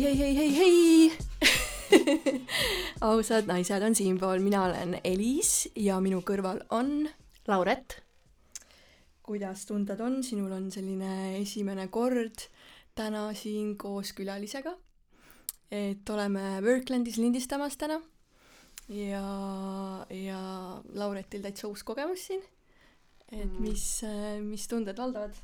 hei, hei, hei, hei, hei ausad naised on siinpool, mina olen Elis ja minu kõrval on Lauret. kuidas tunded on, sinul on selline esimene kord täna siin koos külalisega. et oleme Worklandis lindistamas täna ja, ja Lauretil täitsa uus kogemus siin. et Mm. mis, mis tunded valdavad?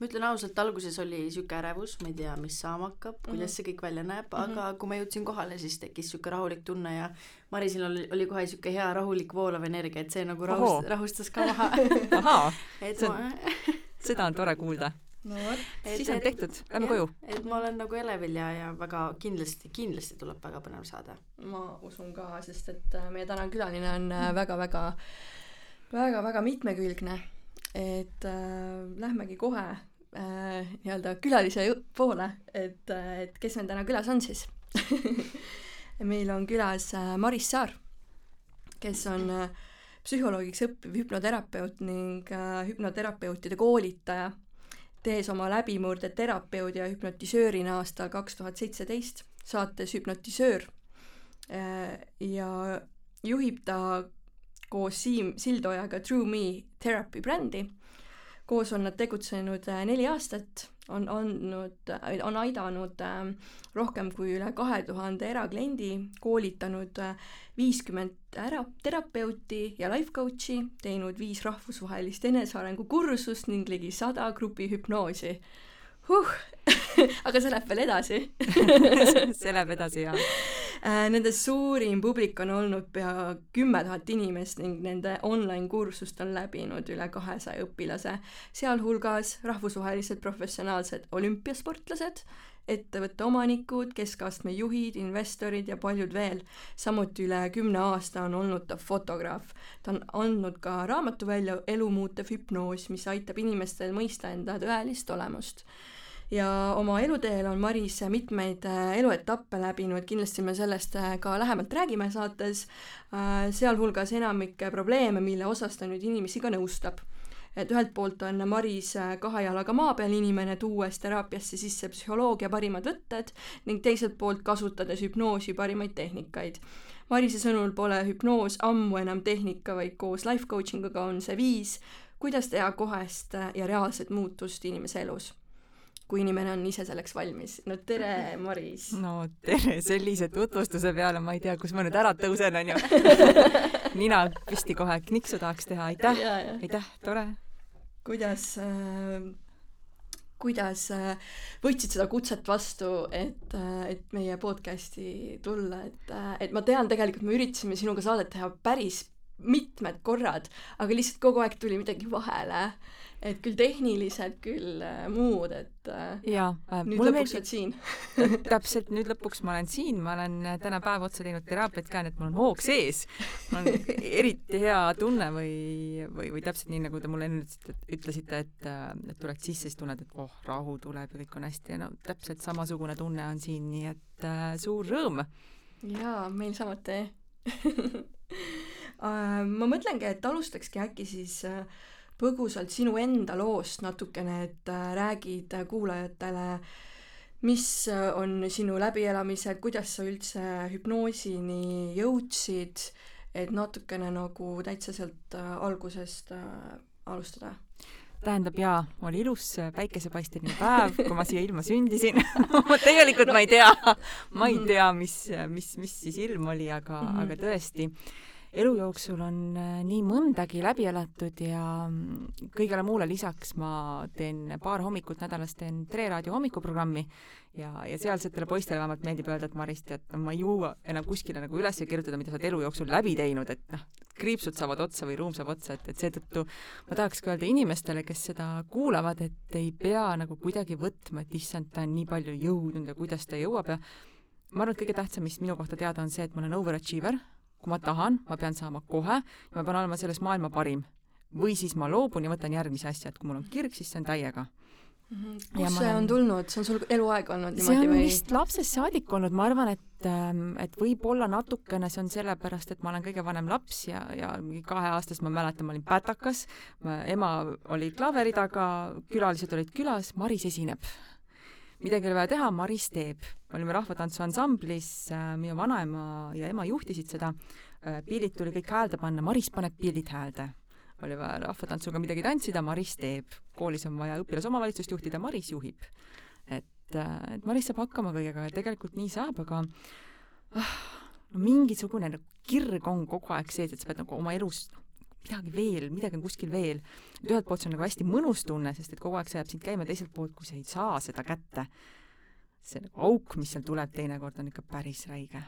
Ma ütlen ausalt, alguses oli sihuke ärevus, ma ei tea, mis saama hakkab, kuidas Mhm. see kõik välja näeb, Mhm. aga kui ma jõudsin kohale, siis tekkis sihuke rahulik tunne ja Marisil oli, oli kohe sihuke hea rahulik voolav energia, et see nagu rahust, rahustas ka maha ahaa, ma on- seda on tore kuulda. no vot, siis on tehtud, lähme koju. et ma olen nagu elevil ja, ja väga kindlasti, kindlasti tuleb väga põnev saade. ma usun ka, sest et äh, meie tänane külaline on äh, väga-väga väga-väga mitmekülgne. et äh, lähmegi kohe äh, nii-öelda külalise poole, et äh,, et kes meil täna külas on siis meil on külas äh, Maris Saar, kes on äh, psühholoogiks õppiv hüpnoterapeut ning hüpnoterapeutide koolitaja, tees oma läbimurde terapeudi ja hüpnotisöörina aastal kaks tuhat seitseteist saates Hüpnotisöör ja juhib ta koos Siim Sildojaga True Me Therapy brändi. Koos on nad tegutsenud äh, neli aastat, on andnud, on aidanud äh, rohkem kui üle kahe tuhande erakliendi, koolitanud äh, viiskümmend ära terapeuti ja life coach'i, teinud viis rahvusvahelist enesearengu kursust ning ligi sada grupihüpnoosi huh.. aga see läheb veel edasi see läheb edasi ja Äh, Nende suurim publik on olnud pea kümme tuhat inimest ning nende online-kursust on läbinud üle kahesaja õpilase, sealhulgas rahvusvahelised professionaalsed olümpiasportlased, ettevõtte omanikud, keskastme juhid, investorid ja paljud veel. samuti üle kümne aasta on olnud ta fotograaf. ta on andnud ka raamatu välja Elu muutev hüpnoos, mis aitab inimestel mõista enda tõelist olemust ja oma eluteel on Maris mitmeid äh, eluetappe läbinud, kindlasti me sellest äh, ka lähemalt räägime saates, sealhulgas enamikke probleeme, mille osas ta nüüd inimesi ka nõustab. et ühelt poolt on Maris äh, kahe jalaga maa peal inimene, tuues teraapiasse sisse psühholoogia parimad võtted ning teiselt poolt kasutades hüpnoosi parimaid tehnikaid. Marise sõnul pole hüpnoos ammu enam tehnika, vaid koos life coaching uga on see viis, kuidas teha kohest äh, ja reaalset muutust inimese elus kui inimene on ise selleks valmis. no tere, Maris! no tere, sellise tutvustuse peale ma ei tea, kus ma nüüd ära tõusen, onju. nina püsti kohe, kniksu tahaks teha, aitäh, aitäh, tore. kuidas äh,, kuidas äh, võtsid seda kutset vastu, et äh,, et meie podcast'i tulla, et äh,, et ma tean tegelikult, me üritasime sinuga saadet teha päris mitmed korrad, aga lihtsalt kogu aeg tuli midagi vahele. Et küll tehniliselt, küll äh, muud, et äh, jaa äh,, nüüd lõpuks oled siin täpselt, nüüd lõpuks ma olen siin, ma olen täna päev otsa teinud teraapiat ka, nii et mul on hoog sees. mul on eriti hea tunne või, või, või täpselt nii, nagu te mulle enne ütlesite, et, et tuled sisse, siis tunned, et oh, rahu tuleb ja kõik on hästi ja no täpselt samasugune tunne on siin, nii et äh, suur rõõm. jaa, meil samuti ma mõtlengi, et alustakski äkki siis põgusalt sinu enda loost natukene, et räägid kuulajatele, mis on sinu läbielamised, kuidas sa üldse hüpnoosini jõudsid, et natukene nagu täitsa sealt algusest alustada? Tähendab jaa, oli ilus päikesepaisteline päev, kui ma siia ilma sündisin. Ma tegelikult ma ei tea, ma ei tea, mis, mis, mis siis ilm oli, aga mm, -hmm. aga tõesti elu jooksul on nii mõndagi läbi elatud ja mm, kõigele muule lisaks ma teen paar hommikut nädalas teen Tre raadio hommikuprogrammi ja, ja sealsetele poistele vähemalt meeldib öelda, et Maris, tead, ma ei jõua enam kuskile nagu üles kirjutada, mida sa oled elu jooksul läbi teinud, et noh, kriipsud saavad otsa või ruum saab otsa, et, et seetõttu ma tahaks ka öelda inimestele, kes seda kuulavad, et ei pea nagu kuidagi võtma, et issand, ta on nii palju jõudnud ja kuidas ta jõuab ja ma arvan, et kõige tähtsam, mis minu kohta teada on see, et ma olen overachiever kui ma tahan, ma pean saama kohe ja ma pean olema selles maailma parim. või siis ma loobun ja võtan järgmise asja, et kui mul on kirg, siis see on täiega mm. -hmm. kust see on tulnud, see on sul eluaeg olnud niimoodi või? see on või? vist lapsest saadik olnud, ma arvan, et, et võib-olla natukene see on sellepärast, et ma olen kõige vanem laps ja, ja mingi kaheaastast ma mäletan, ma olin pätakas, ema oli klaveri taga, külalised olid külas, Maris esineb midagi oli vaja teha, Maris teeb. olime rahvatantsuansamblis, äh, minu vanaema ja ema juhtisid seda, pildid tuli kõik häälde panna, Maris paneb pildid häälde. oli vaja rahvatantsuga midagi tantsida, Maris teeb. koolis on vaja õpilasomavalitsust juhtida, Maris juhib. et, et Maris saab hakkama kõigega ja tegelikult nii saab, aga ah, no mingisugune nagu kirg on kogu aeg sees, et sa pead nagu oma elus midagi veel, midagi on kuskil veel. ühelt poolt see on nagu hästi mõnus tunne, sest et kogu aeg see jääb sind käima, teiselt poolt, kui sa ei saa seda kätte, see nagu auk, mis seal tuleb teinekord, on ikka päris räige.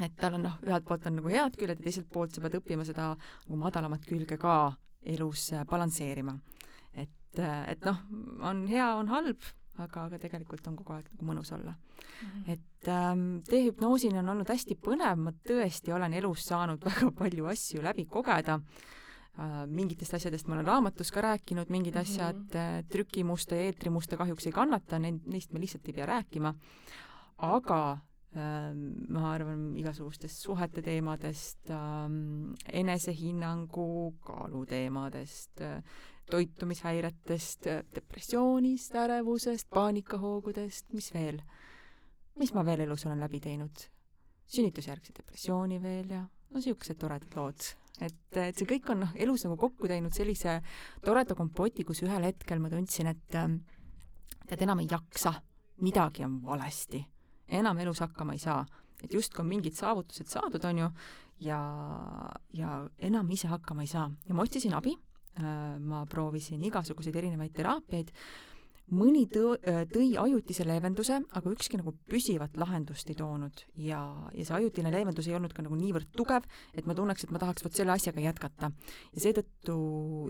et tal on noh, ühelt poolt on nagu head küljed ja teiselt poolt sa pead õppima seda nagu madalamat külge ka elus äh, balansseerima. et, äh, et noh, on hea, on halb, aga, aga tegelikult on kogu aeg nagu mõnus olla mm. -hmm. et ähm, teehüpnoosini on olnud hästi põnev, ma tõesti olen elus saanud väga palju asju läbi kogeda äh,. mingitest asjadest ma olen raamatus ka rääkinud, mingid mm -hmm. asjad äh, trükimuste ja eetrimuste kahjuks ei kannata, neid, neist me lihtsalt ei pea rääkima. aga ähm, ma arvan igasugustest suhete teemadest ähm,, enesehinnangu, kaaluteemadest äh,, toitumishäiretest, depressioonist, ärevusest, paanikahoogudest, mis veel? mis ma veel elus olen läbi teinud? sünnitusjärgse depressiooni veel ja no niisugused toredad lood. et, et see kõik on noh, elus nagu kokku teinud sellise toreda kompoti, kus ühel hetkel ma tundsin, et tead, enam ei jaksa, midagi on valesti. enam elus hakkama ei saa. et justkui on mingid saavutused saadud, on ju, ja, ja enam ise hakkama ei saa. ja ma otsisin abi ma proovisin igasuguseid erinevaid teraapiaid, mõni tõ-, äh, tõi ajutise leevenduse, aga ükski nagu püsivat lahendust ei toonud. Ja, ja see ajutine leevendus ei olnud ka nagu niivõrd tugev, et ma tunneks, et ma tahaks vot selle asjaga jätkata. ja seetõttu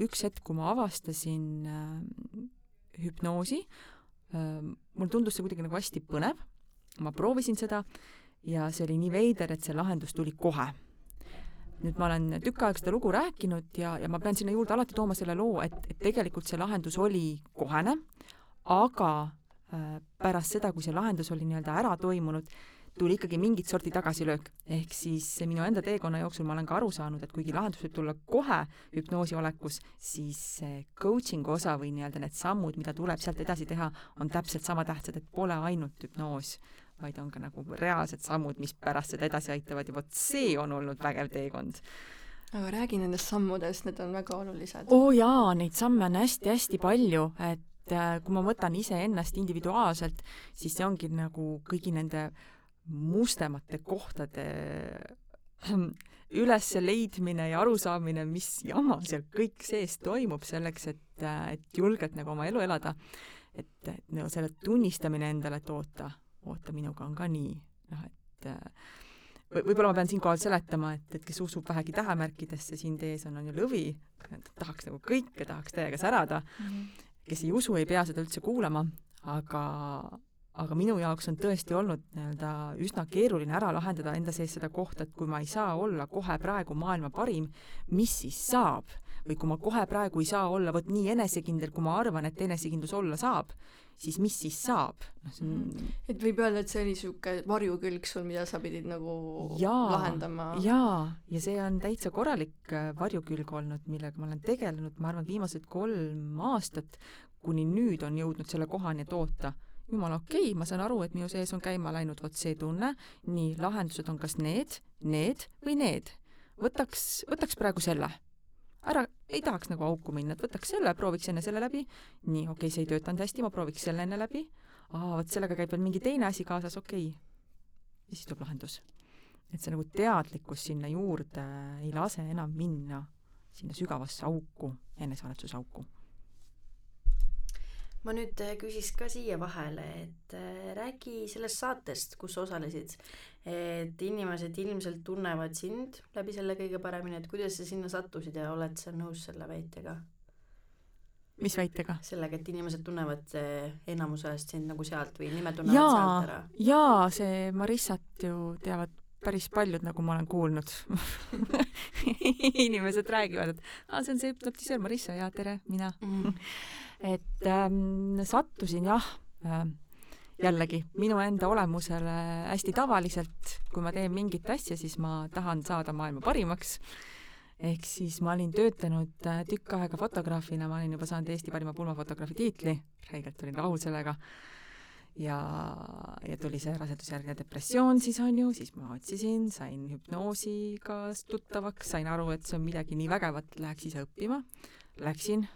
üks hetk, kui ma avastasin äh, hüpnoosi äh,, mulle tundus see kuidagi nagu hästi põnev, ma proovisin seda ja see oli nii veider, et see lahendus tuli kohe nüüd ma olen tükk aega seda lugu rääkinud ja, ja ma pean sinna juurde alati tooma selle loo, et, et tegelikult see lahendus oli kohene, aga äh, pärast seda, kui see lahendus oli nii-öelda ära toimunud, tuli ikkagi mingit sorti tagasilöök. ehk siis minu enda teekonna jooksul ma olen ka aru saanud, et kuigi lahendus võib tulla kohe hüpnoosi olekus, siis see coaching'u osa või nii-öelda need sammud, mida tuleb sealt edasi teha, on täpselt sama tähtsad, et pole ainult hüpnoos vaid on ka nagu reaalsed sammud, mis pärast seda edasi aitavad ja vot see on olnud vägev teekond. aga räägi nendest sammudest, need on väga olulised. oo jaa, neid samme on hästi-hästi palju, et äh, kui ma võtan iseennast individuaalselt, siis see ongi nagu kõigi nende mustemate kohtade üles leidmine ja arusaamine, mis jama seal kõik sees toimub selleks, et, äh, et julgelt nagu oma elu elada. et, et nagu selle tunnistamine endale, et oota, oota, minuga on ka nii, noh et äh, võib-olla ma pean siinkohal seletama, et, et kes usub vähegi tähemärkidesse, siin teie ees on, on ju lõvi, tahaks nagu kõike, tahaks täiega särada mm, -hmm. kes ei usu, ei pea seda üldse kuulama, aga, aga minu jaoks on tõesti olnud nii-öelda üsna keeruline ära lahendada enda sees seda kohta, et kui ma ei saa olla kohe praegu maailma parim, mis siis saab? Või kui ma kohe praegu ei saa olla vot nii enesekindel, kui ma arvan, et enesekindlus olla saab, siis mis siis saab? noh, see on mhm. et võib öelda, et see oli niisugune varjukülg sul, mida sa pidid nagu jaa, lahendama? jaa, ja see on täitsa korralik äh, varjukülg olnud, millega ma olen tegelenud, ma arvan, viimased kolm aastat, kuni nüüd on jõudnud selle kohani, et oota, jumala okei okay,, ma saan aru, et minu sees on käima läinud vot see tunne, nii, lahendused on kas need, need või need. võtaks, võtaks praegu selle ära, ei tahaks nagu auku minna, et võtaks selle, prooviks enne selle läbi, nii, okei okay,, see ei töötanud hästi, ma prooviks selle enne läbi, aa, vot sellega käib veel mingi teine asi kaasas, okei. Okay.. ja siis tuleb lahendus. et see nagu teadlikkus sinna juurde ei lase enam minna sinna sügavasse auku, enesearendusauku ma nüüd äh, küsiks ka siia vahele, et äh, räägi sellest saatest, kus osalesid. et inimesed ilmselt tunnevad sind läbi selle kõige paremini, et kuidas sa sinna sattusid ja oled sa nõus selle väitega? mis väitega? sellega, et inimesed tunnevad äh, enamuse ajast sind nagu sealt või nimed tunnevad jaa, sealt ära. jaa, see Marissat ju teavad päris paljud, nagu ma olen kuulnud inimesed räägivad, et aa, see on see hüpnotisöör Marissa, jaa, tere, mina mm. Et ähm, sattusin jah äh,, jällegi minu enda olemusele hästi tavaliselt, kui ma teen mingit asja, siis ma tahan saada maailma parimaks. ehk siis ma olin töötanud äh, tükk aega fotograafina, ma olin juba saanud Eesti parima pulmafotograafi tiitli, räigelt olin rahul sellega. Ja, ja tuli see rasedusjärgne depressioon siis on ju, siis ma otsisin, sain hüpnoosiga tuttavaks, sain aru, et see on midagi nii vägevat, läheks ise õppima. Läksin,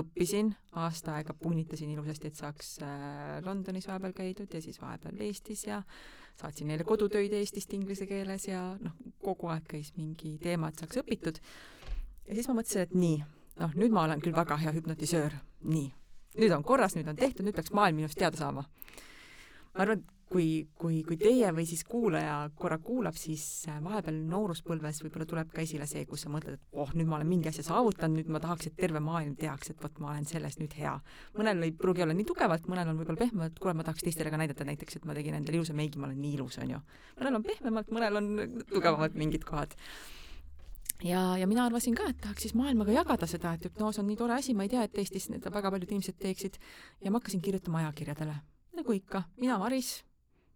õppisin, aasta aega punnitasin ilusasti, et saaks äh, Londonis vahepeal käidud ja siis vahepeal Eestis ja saatsin neile kodutöid Eestist inglise keeles ja noh, kogu aeg käis mingi teema, et saaks õpitud. ja siis ma mõtlesin, et nii, noh, nüüd ma olen küll väga hea hüpnotisöör, nii nüüd on korras, nüüd on tehtud, nüüd peaks maailm minust teada saama. ma arvan, et kui, kui, kui teie või siis kuulaja korra kuulab, siis äh, vahepeal nooruspõlves võib-olla tuleb ka esile see, kus sa mõtled, et oh, nüüd ma olen mingi asja saavutanud, nüüd ma tahaks, et terve maailm teaks, et vot ma olen selles nüüd hea. mõnel ei pruugi olla nii tugevalt, mõnel on võib-olla pehmemalt, kuule, ma tahaks teistele ka näidata näiteks, et ma tegin endale ilusa meigi, ma olen nii ilus, on ju. mõnel on pehmemalt, mõnel on tugevamad mingid kohad ja, ja mina arvasin ka, et tahaks siis maailmaga jagada seda, et hüpnoos on nii tore asi, ma ei tea, et Eestis seda väga paljud inimesed teeksid. ja ma hakkasin kirjutama ajakirjadele, nagu ikka, mina, Maris,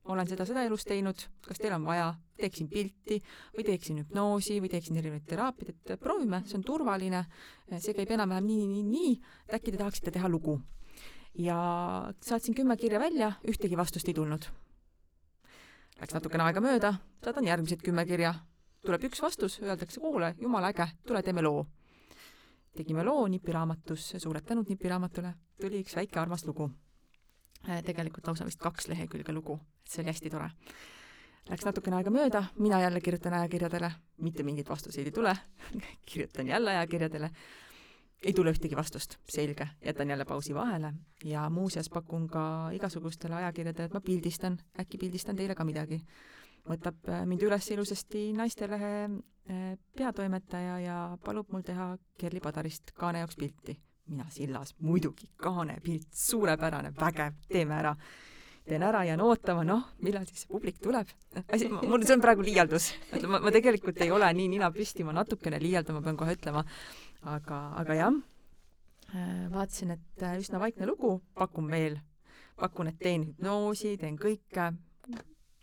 olen seda, seda elus teinud, kas teil on vaja, teeksin pilti või teeksin hüpnoosi või teeksin erinevaid teraapiaid, et proovime, see on turvaline, see käib enam-vähem nii, nii, nii, äkki te tahaksite teha lugu. ja saatsin kümme kirja välja, ühtegi vastust ei tulnud. Läks natukene aega mööda, saadan järgmised kümme kirja. Tuleb üks vastus, öeldakse, kuule, jumala äge, tule teeme loo. tegime loo nipiraamatusse, suured tänud nipiraamatule, tuli üks väike armas lugu. Äh, tegelikult lausa vist kaks lehekülge lugu, et see oli hästi tore. Läks natukene aega mööda, mina jälle kirjutan ajakirjadele, mitte mingeid vastuseid ei tule. Kirjutan jälle ajakirjadele, ei tule ühtegi vastust, selge, jätan jälle pausi vahele. Ja muuseas pakun ka igasugustele ajakirjadele, et ma pildistan, äkki pildistan teile ka midagi. Võtab äh, mind üles ilusasti Naistelehe äh, peatoimetaja ja palub mul teha Kerli Padarist kaane jaoks pilti. Mina sillas, muidugi, kaanepilt, suurepärane, vägev, teeme ära. teen ära, jään ootama, noh, millal siis see publik tuleb. asi, mul, see on praegu liialdus. ma, ma tegelikult ei ole nii nina püsti, ma natukene liialdan, ma pean kohe ütlema. aga, aga jah, äh, vaatasin, et üsna vaikne lugu, pakun veel, pakun, et teen hüpnoosi, teen kõike,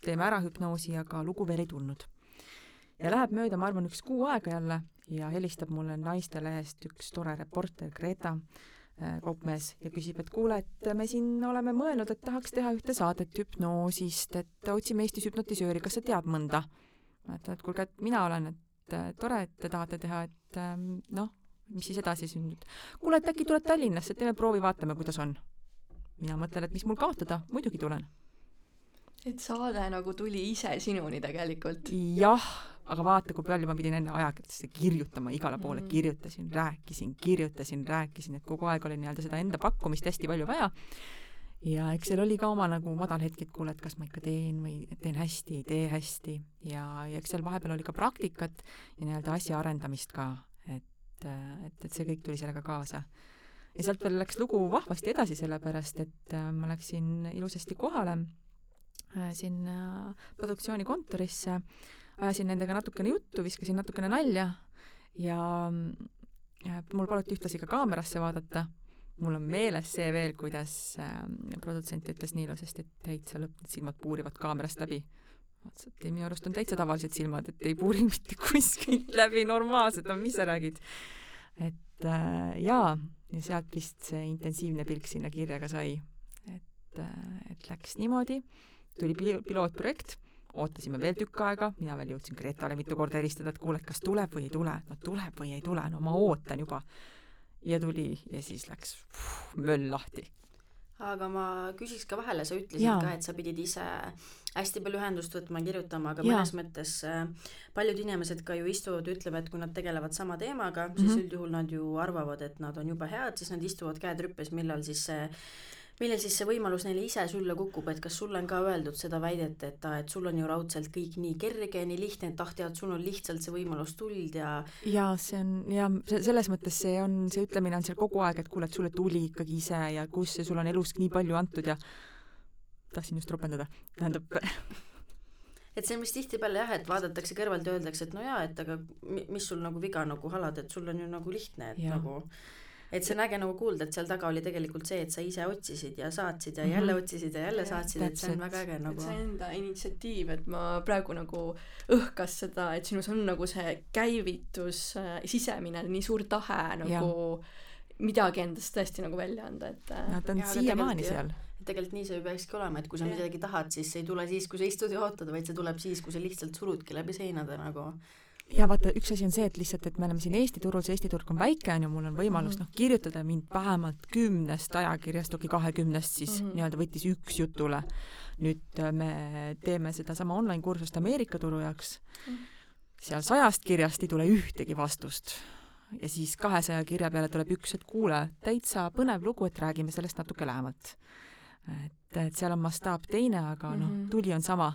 teeme ära hüpnoosi, aga lugu veel ei tulnud. ja läheb mööda, ma arvan, üks kuu aega jälle ja helistab mulle Naistelehest üks tore reporter, Greta äh, kaupmees, ja küsib, et kuule, et me siin oleme mõelnud, et tahaks teha ühte saadet hüpnoosist, et otsime Eestis hüpnotisööri, kas sa tead mõnda? ma ütlen, et kuulge, et mina olen, et äh, tore, et te tahate teha, et ähm, noh, mis siis edasi nüüd? kuule, et äkki tuled Tallinnasse, teeme proovi, vaatame, kuidas on. mina mõtlen, et mis mul kaotada, muidugi tulen et saade nagu tuli ise sinuni tegelikult. jah, aga vaata, kui palju ma pidin enne ajakirjadesse kirjutama, igale poole mm. kirjutasin, rääkisin, kirjutasin, rääkisin, et kogu aeg oli nii-öelda seda enda pakkumist hästi palju vaja. ja eks seal oli ka oma nagu madalhetk, et kuule, et kas ma ikka teen või teen hästi, ei tee hästi ja, ja eks seal vahepeal oli ka praktikat ja nii-öelda asja arendamist ka, et, et, et see kõik tuli sellega kaasa ja sealt veel läks lugu vahvasti edasi, sellepärast et äh, ma läksin ilusasti kohale Äh, sinna produktsioonikontorisse, ajasin nendega natukene juttu, viskasin natukene nalja ja, ja mul paluti ühtlasi ka kaamerasse vaadata. mul on meeles see veel, kuidas äh, produtsent ütles nii ilusasti, et täitsa lõpp, need silmad puurivad kaamerast läbi. vaatasin, et ei, minu arust on täitsa tavalised silmad, et ei puuri mitte kuskilt läbi, normaalsed on, mis sa räägid. et äh, jaa, ja sealt vist see intensiivne pilk sinna kirja ka sai. et äh,, et läks niimoodi tuli pil-, pilootprojekt, ootasime veel tükk aega, mina veel jõudsin Gretale mitu korda helistada, et kuule, kas tuleb või ei tule, no tuleb või ei tule, no ma ootan juba. ja tuli ja siis läks pff, möll lahti. aga ma küsiks ka vahele, sa ütlesid ja. ka, et sa pidid ise hästi palju ühendust võtma, kirjutama, aga ja. mõnes mõttes äh, paljud inimesed ka ju istuvad, ütlevad, et kui nad tegelevad sama teemaga mm, -hmm. siis mhm. üldjuhul nad ju arvavad, et nad on jube head, siis nad istuvad käed rüppes, millal siis see millal siis see võimalus neile ise sülle kukub, et kas sulle on ka öeldud seda väidet, et et sul on ju raudselt kõik nii kerge, nii lihtne, et ah tead, sul on lihtsalt see võimalus tuld ja jaa, see on jah, selles mõttes see on, see ütlemine on seal kogu aeg, et kuule, et sulle tuli ikkagi ise ja kus ja sul on elus nii palju antud ja tahtsin just ropendada, tähendab et see on vist tihtipeale jah, et vaadatakse kõrvalt ja öeldakse, et no jaa, et aga mis sul nagu viga nagu halad, et sul on ju nagu lihtne, et ja. nagu et see on äge nagu kuulda, et seal taga oli tegelikult see, et sa ise otsisid ja saatsid ja jälle mhm. otsisid ja jälle saatsid, et see on väga äge nagu. see enda initsiatiiv, et ma praegu nagu õhkas seda, et sinus on nagu see käivitus äh, sisemine, nii suur tahe nagu ja midagi endast tõesti nagu välja anda, et no ta on siiamaani seal. et tegelikult nii see ju peakski olema, et kui sa midagi tahad, siis see ei tule siis, kui sa istud ja ootad, vaid see tuleb siis, kui sa lihtsalt surudki läbi seinade nagu. Ja vaata, üks asi on see, et lihtsalt, et me oleme siin Eesti turul, see Eesti turg on väike, on ju, mul on võimalus Mhm. noh, kirjutada mind vähemalt kümnest ajakirjast, okei, kahekümnest siis Mhm. nii-öelda võttis üks jutule. nüüd äh, me teeme sedasama online kursust Ameerika turu jaoks. Mhm. seal sajast kirjast ei tule ühtegi vastust. ja siis kahesaja kirja peale tuleb üks, et kuule, täitsa põnev lugu, et räägime sellest natuke lähemalt. et, et seal on mastaap teine, aga noh, Mhm. tuli on sama.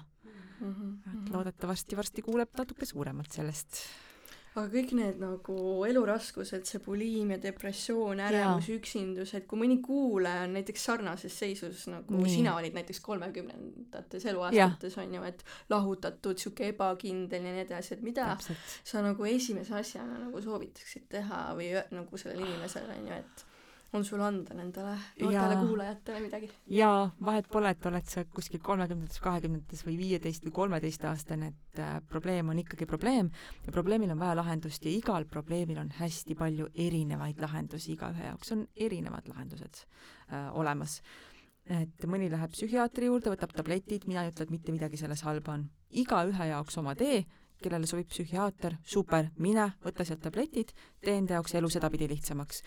Mhm, et mhm. loodetavasti varsti kuuleb natuke suuremalt sellest aga kõik need nagu eluraskused, see buliimia, depressioon, ärevus, üksindus, et kui mõni kuulaja on näiteks sarnases seisus nagu Nii. sina olid näiteks kolmekümnendates eluaastates on ju, et lahutatud, sihuke ebakindel ja nii edasi, et mida täpselt. sa nagu esimese asjana nagu soovitaksid teha või nagu sellele inimesele on ju, et on sul anda nendele noortele Jaa. kuulajatele midagi? ja vahet pole, et oled sa kuskil kolmekümnendates, kahekümnendates või viieteist või kolmeteistaastane, et äh, probleem on ikkagi probleem ja probleemil on vaja lahendust ja igal probleemil on hästi palju erinevaid lahendusi, igaühe jaoks on erinevad lahendused äh, olemas. et mõni läheb psühhiaatri juurde, võtab tabletid, mina ei ütle, et mitte midagi selles halba on. igaühe jaoks oma tee, kellele sobib psühhiaater, super, mine, võta sealt tabletid, tee enda jaoks elu sedapidi lihtsamaks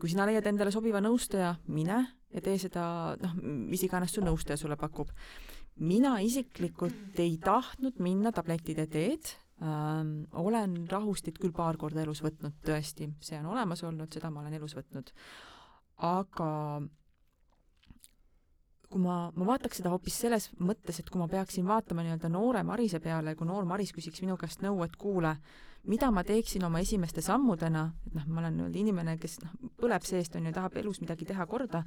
kui sina leiad endale sobiva nõustaja, mine ja tee seda, noh, mis iganes su nõustaja sulle pakub. mina isiklikult ei tahtnud minna tablettide teed ähm,, olen rahustit küll paar korda elus võtnud, tõesti, see on olemas olnud, seda ma olen elus võtnud. aga kui ma, ma vaataks seda hoopis selles mõttes, et kui ma peaksin vaatama nii-öelda noore Marise peale, kui noor Maris küsiks minu käest nõu, et kuule, mida ma teeksin oma esimeste sammudena, et noh, ma olen nii-öelda inimene, kes noh, põleb seest, on ju, tahab elus midagi teha korda,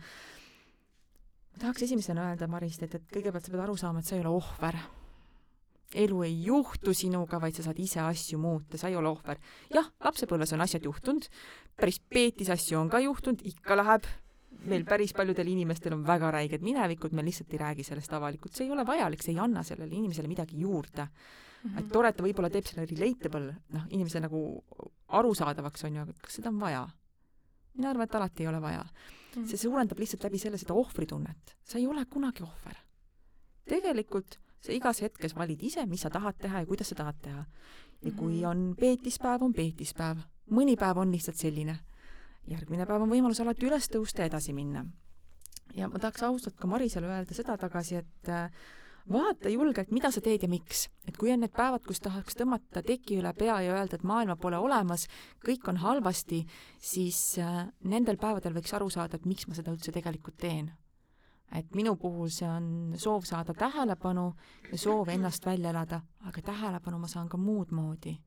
ma tahaks esimesena öelda Marist, et, et kõigepealt sa pead aru saama, et sa ei ole ohver. elu ei juhtu sinuga, vaid sa saad ise asju muuta, sa ei ole ohver. jah, lapsepõlves on asjad juhtunud, päris peetis asju on ka juhtunud, ikka läheb, meil päris paljudel inimestel on väga räiged minevikud, me lihtsalt ei räägi sellest avalikult, see ei ole vajalik, see ei anna sellele inimesele midagi juurde et tore, et ta võib-olla teeb selle relatable, noh, inimese nagu arusaadavaks, on ju, aga kas seda on vaja? mina arvan, et alati ei ole vaja. see suurendab lihtsalt läbi selle seda ohvritunnet. sa ei ole kunagi ohver. tegelikult sa igas hetkes valid ise, mis sa tahad teha ja kuidas sa tahad teha. ja kui Mhm. on peetispäev, on peetispäev. mõni päev on lihtsalt selline. järgmine päev on võimalus alati üles tõusta ja edasi minna. ja ma tahaks ausalt ka Marisele öelda seda tagasi, et äh, vaata julgelt, mida sa teed ja miks. et kui on need päevad, kus tahaks tõmmata teki üle pea ja öelda, et maailma pole olemas, kõik on halvasti, siis äh, nendel päevadel võiks aru saada, et miks ma seda üldse tegelikult teen. et minu puhul see on soov saada tähelepanu ja soov ennast välja elada, aga tähelepanu ma saan ka muud moodi.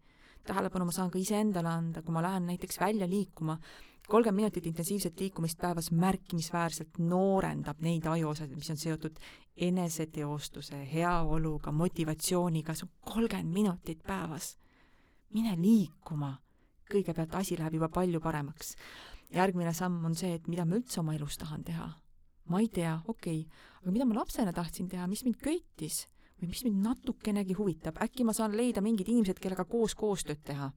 tähelepanu ma saan ka iseendale anda, kui ma lähen näiteks välja liikuma, kolmkümmend minutit intensiivset liikumist päevas märkimisväärselt noorendab neid ajuosasid, mis on seotud eneseteostuse, heaoluga, motivatsiooniga, see on kolmkümmend minutit päevas. mine liikuma. kõigepealt asi läheb juba palju paremaks. järgmine samm on see, et mida ma üldse oma elus tahan teha. ma ei tea, okei okay., aga mida ma lapsena tahtsin teha, mis mind köitis või mis mind natukenegi huvitab, äkki ma saan leida mingid inimesed, kellega koos koostööd teha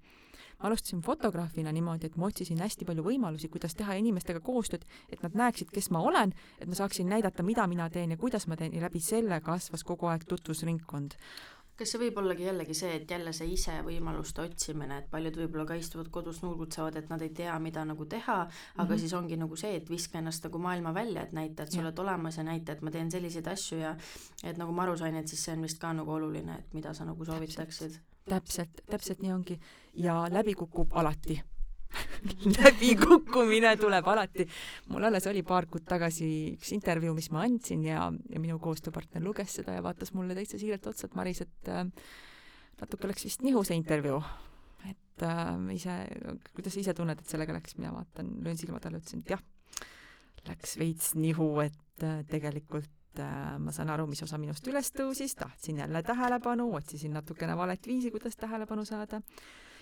ma alustasin fotograafina niimoodi, et ma otsisin hästi palju võimalusi, kuidas teha inimestega koostööd, et nad näeksid, kes ma olen, et ma saaksin näidata, mida mina teen ja kuidas ma teen ja läbi selle kasvas kogu aeg tutvusringkond. kas see võib ollagi jällegi see, et jälle see ise võimaluste otsimine, et paljud võib-olla ka istuvad kodus nurgutsevad, et nad ei tea, mida nagu teha, aga mm. -hmm. siis ongi nagu see, et viska ennast nagu maailma välja, et näita, et sa oled olemas ja näita, et ma teen selliseid asju ja et nagu ma aru sain, et siis see on vist ka nagu oluline, et mida sa nagu soovitaksid. Täpselt, täpselt nii ongi. ja läbi kukub alati läbikukkumine tuleb alati. mul alles oli paar kuud tagasi üks intervjuu, mis ma andsin ja, ja minu koostööpartner luges seda ja vaatas mulle täitsa siiralt otsa, et Maris, et äh, natuke läks vist nihu see intervjuu. et äh, ise, kuidas sa ise tunned, et sellega läks, mina vaatan, löön silma talle, ütlesin, et jah, läks veits nihu, et äh, tegelikult ma saan aru, mis osa minust üles tõusis, tahtsin jälle tähelepanu, otsisin natukene valet viisi, kuidas tähelepanu saada.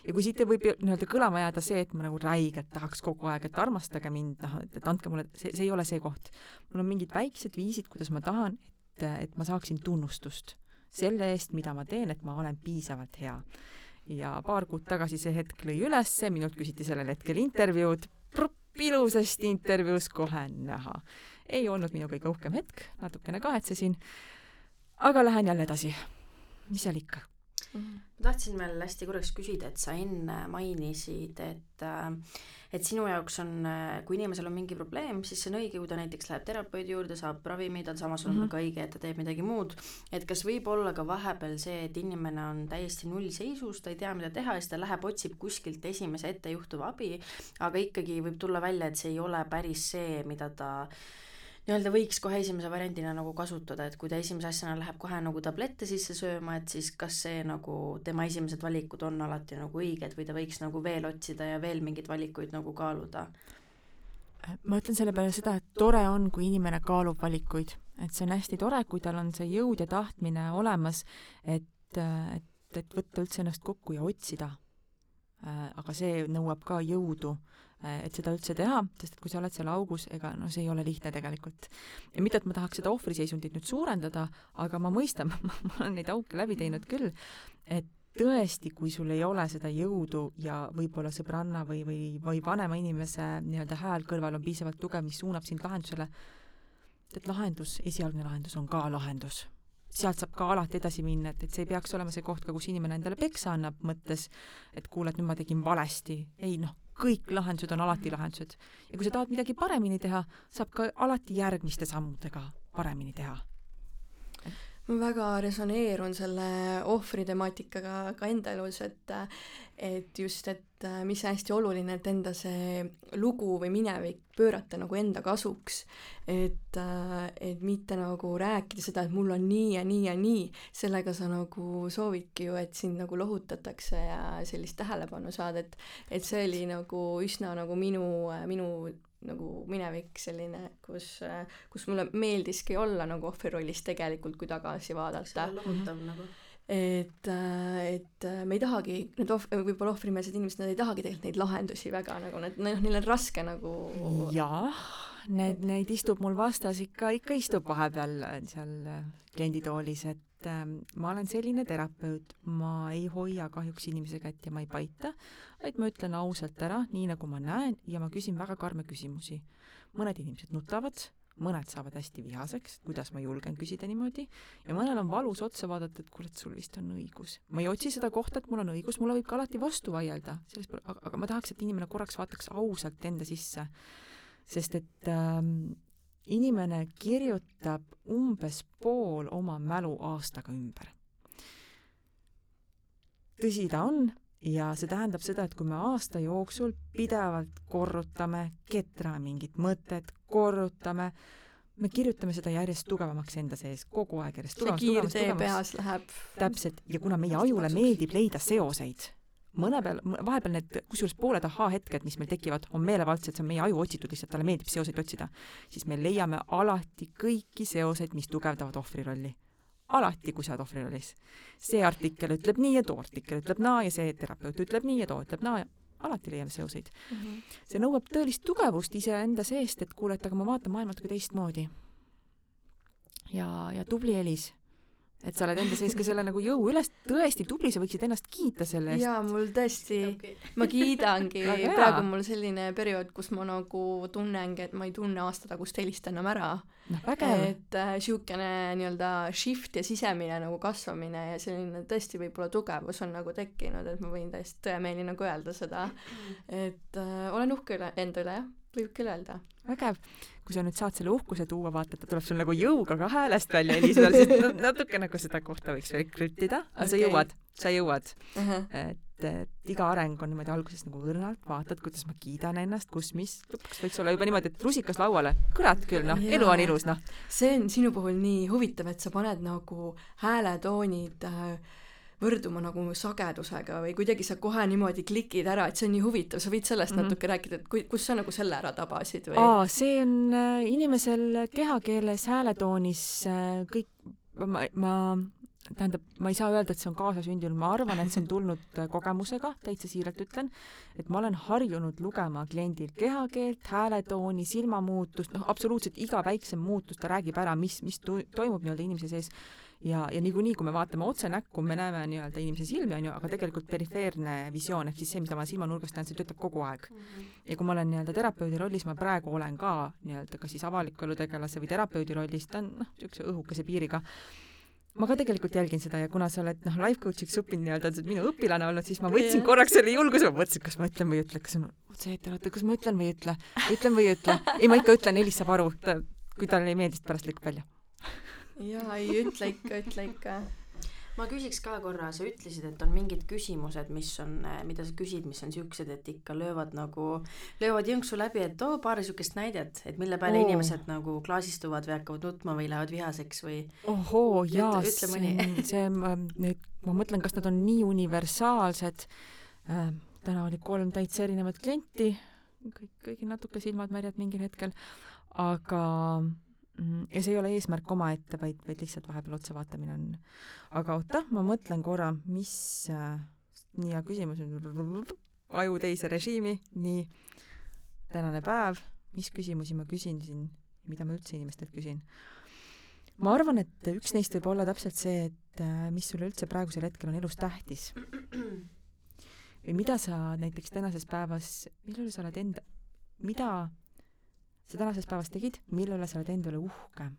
ja kui siit võib nii-öelda kõlama jääda see, et ma nagu räigelt tahaks kogu aeg, et armastage mind, noh, et, et andke mulle, see, see ei ole see koht. mul on mingid väiksed viisid, kuidas ma tahan, et, et ma saaksin tunnustust selle eest, mida ma teen, et ma olen piisavalt hea. ja paar kuud tagasi see hetk lõi ülesse, minult küsiti sellel hetkel intervjuud, ilusasti intervjuus kohe näha, ei olnud minu kõige uhkem hetk, natukene kahetsesin, aga lähen jälle edasi. mis seal ikka ma tahtsin veel hästi korraks küsida, et sa enne mainisid, et äh, et sinu jaoks on, äh, kui inimesel on mingi probleem, siis see on õige, kui ta näiteks läheb terapeudi juurde, saab ravimid, on samas on mm -hmm. ka õige, et ta teeb midagi muud. et kas võib olla ka vahepeal see, et inimene on täiesti nullseisus, ta ei tea, mida teha ja siis ta läheb, otsib kuskilt esimese ettejuhtuva abi, aga ikkagi võib tulla välja, et see ei ole päris see, mida ta nii-öelda võiks kohe esimese variandina nagu kasutada, et kui ta esimese asjana läheb kohe nagu tablette sisse sööma, et siis kas see nagu tema esimesed valikud on alati nagu õiged või ta võiks nagu veel otsida ja veel mingeid valikuid nagu kaaluda? ma ütlen selle peale seda, et tore on, kui inimene kaalub valikuid, et see on hästi tore, kui tal on see jõud ja tahtmine olemas, et, et, et võtta üldse ennast kokku ja otsida. aga see nõuab ka jõudu Äh, et seda üldse teha, sest et kui sa oled seal augus, ega no see ei ole lihtne tegelikult. ja mitte, et ma tahaks seda ohvriseisundit nüüd suurendada, aga ma mõistan ma olen neid auke läbi teinud küll, et tõesti, kui sul ei ole seda jõudu ja võib-olla sõbranna või, või, või vanema inimese nii-öelda hääl kõrval on piisavalt tugev, mis suunab sind lahendusele, et lahendus, esialgne lahendus on ka lahendus sealt saab ka alati edasi minna, et, et see ei peaks olema see koht ka, kus inimene endale peksa annab, mõttes, et kuule, et nüüd ma tegin valesti. ei noh, kõik lahendused on alati lahendused. ja kui sa tahad midagi paremini teha, saab ka alati järgmiste sammudega paremini teha ma väga resoneerun selle ohvri temaatikaga ka enda elus, et et just, et mis hästi oluline, et enda see lugu või minevik pöörata nagu enda kasuks. et, et mitte nagu rääkida seda, et mul on nii ja nii ja nii, sellega sa nagu soovidki ju, et sind nagu lohutatakse ja sellist tähelepanu saada, et et see oli nagu üsna nagu minu, minu nagu minevik selline, kus, kus mulle meeldiski olla nagu ohvri rollis tegelikult, kui tagasi vaadata. lohutav nagu et, et me ei tahagi, need ohv-, võib-olla ohvrimeelsed inimesed, nad ei tahagi tegelikult neid lahendusi väga nagu, need, noh, neil on raske nagu jaa, need, neid istub mul vastas ikka, ikka istub vahepeal seal klienditoolis, et äh, ma olen selline terapeut, ma ei hoia kahjuks inimese kätt ja ma ei paita, vaid ma ütlen ausalt ära, nii nagu ma näen ja ma küsin väga karme küsimusi. mõned inimesed nutavad, mõned saavad hästi vihaseks, kuidas ma julgen küsida niimoodi, ja mõnel on valus otsa vaadata, et kuule, et sul vist on õigus. ma ei otsi seda kohta, et mul on õigus, mulle võib ka alati vastu vaielda, sellest pole, aga ma tahaks, et inimene korraks vaataks ausalt enda sisse. sest et ähm, inimene kirjutab umbes pool oma mälu aastaga ümber. tõsi ta on ja see tähendab seda, et kui me aasta jooksul pidevalt korrutame, ketrame mingit mõtet, korrutame, me kirjutame seda järjest tugevamaks enda sees, kogu aeg järjest tugevamaks, tugevamaks, tugevamaks. peas läheb. täpselt, ja kuna meie ajule meeldib leida seoseid mõne peal, vahepeal need, kusjuures pooled ahhaa-hetked, mis meil tekivad, on meelevaldsed, see on meie aju otsitud lihtsalt, talle meeldib seoseid otsida, siis me leiame alati kõiki seoseid, mis tugevdavad ohvri rolli. alati, kui sa oled ohvri rollis. see artikkel ütleb nii ja too artikkel ütleb naa ja see terapeut ütleb nii ja too ütleb naa ja alati leiame seoseid mm. -hmm. see nõuab tõelist tugevust iseenda seest, et kuule, et aga ma vaatan maailma natuke teistmoodi. ja, ja tubli Elis et sa oled enda sees ka selle nagu jõu üles, tõesti tubli, sa võiksid ennast kiita selle eest. jaa, mul tõesti, ma kiidangi praegu on mul selline periood, kus ma nagu tunnengi, et ma ei tunne aastatagust helist enam ära. noh, vägev. et niisugune äh, nii-öelda shift ja sisemine nagu kasvamine ja selline tõesti võib-olla tugevus on nagu tekkinud, et ma võin täiesti tõemeeli nagu öelda seda, et äh, olen uhke üle, enda üle, jah, võib küll öelda. vägev kui sa nüüd saad selle uhkuse tuua, vaata, et ta tuleb sul nagu jõuga ka häälest välja heliseda, siis natuke nagu seda kohta võiks veel krüttida, aga okay. sa jõuad, sa jõuad uh. -huh. et, et iga areng on niimoodi alguses nagu õrnalt, vaatad, kuidas ma kiidan ennast, kus, mis, lõpuks võiks olla juba niimoodi, et rusikas lauale, kurat küll, noh, elu on ilus, noh. see on sinu puhul nii huvitav, et sa paned nagu hääletoonid äh, võrduma nagu sagedusega või kuidagi sa kohe niimoodi klikid ära, et see on nii huvitav, sa võid sellest mm -hmm. natuke rääkida, et kui, kus sa nagu selle ära tabasid või? aa, see on äh, inimesel kehakeeles, hääletoonis äh, kõik, ma, ma tähendab, ma ei saa öelda, et see on kaasasündinud, ma arvan, et see on tulnud äh, kogemusega, täitsa siiralt ütlen, et ma olen harjunud lugema kliendil kehakeelt, hääletooni, silmamuutust, noh, absoluutselt iga väiksem muutus, ta räägib ära, mis, mis to toimub nii-öelda inimese sees ja, ja niikuinii, kui me vaatame otse näkku, me näeme nii-öelda inimese silmi, on ju, aga tegelikult perifeerne visioon ehk siis see, mida ma silmanurgast näen, see töötab kogu aeg. ja kui ma olen nii-öelda terapeudi rollis, ma praegu olen ka nii-öelda kas siis avaliku elu tegelase või terapeudi rollis, ta on noh, niisuguse õhukese piiriga, ma ka tegelikult jälgin seda ja kuna sa oled noh, life coach'iks õppinud nii-öelda, minu õpilane olnud, siis ma võtsin korraks selle julguse, ma mõtlesin, kas ma ütlen või ei ütle, kas on otse-eeter, oota, kas ma ütlen või ei ütle, ütlen või ei ütle. ei, ma ikka ütlen, Elis saab aru, kui talle ei meeldi, siis pärast lükkab välja jaa, ei ütle ikka, ütle ikka. ma küsiks ka korra, sa ütlesid, et on mingid küsimused, mis on, mida sa küsid, mis on siuksed, et ikka löövad nagu, löövad jõnksu läbi, et too paari siukest näidet, et mille peale oh. inimesed nagu klaasistuvad või hakkavad nutma või lähevad vihaseks või. ohoo, jaa, see, see, nüüd ma mõtlen, kas nad on nii universaalsed äh,. täna oli kolm täitsa erinevat klienti, kõik, kõigil natuke silmad märjad mingil hetkel, aga. Ja see ei ole eesmärk omaette, vaid, vaid lihtsalt vahepeal otsa vaatamine on. aga oota, ma mõtlen korra, mis äh,, nii hea küsimus, aju teise režiimi, nii, tänane päev, mis küsimusi ma küsin siin, mida ma üldse inimestelt küsin? ma arvan, et üks neist võib olla täpselt see, et äh, mis sulle üldse praegusel hetkel on elus tähtis. või mida sa näiteks tänases päevas, millal sa oled enda, mida sa tänasest päevast tegid, mille üle sa oled enda üle uhke.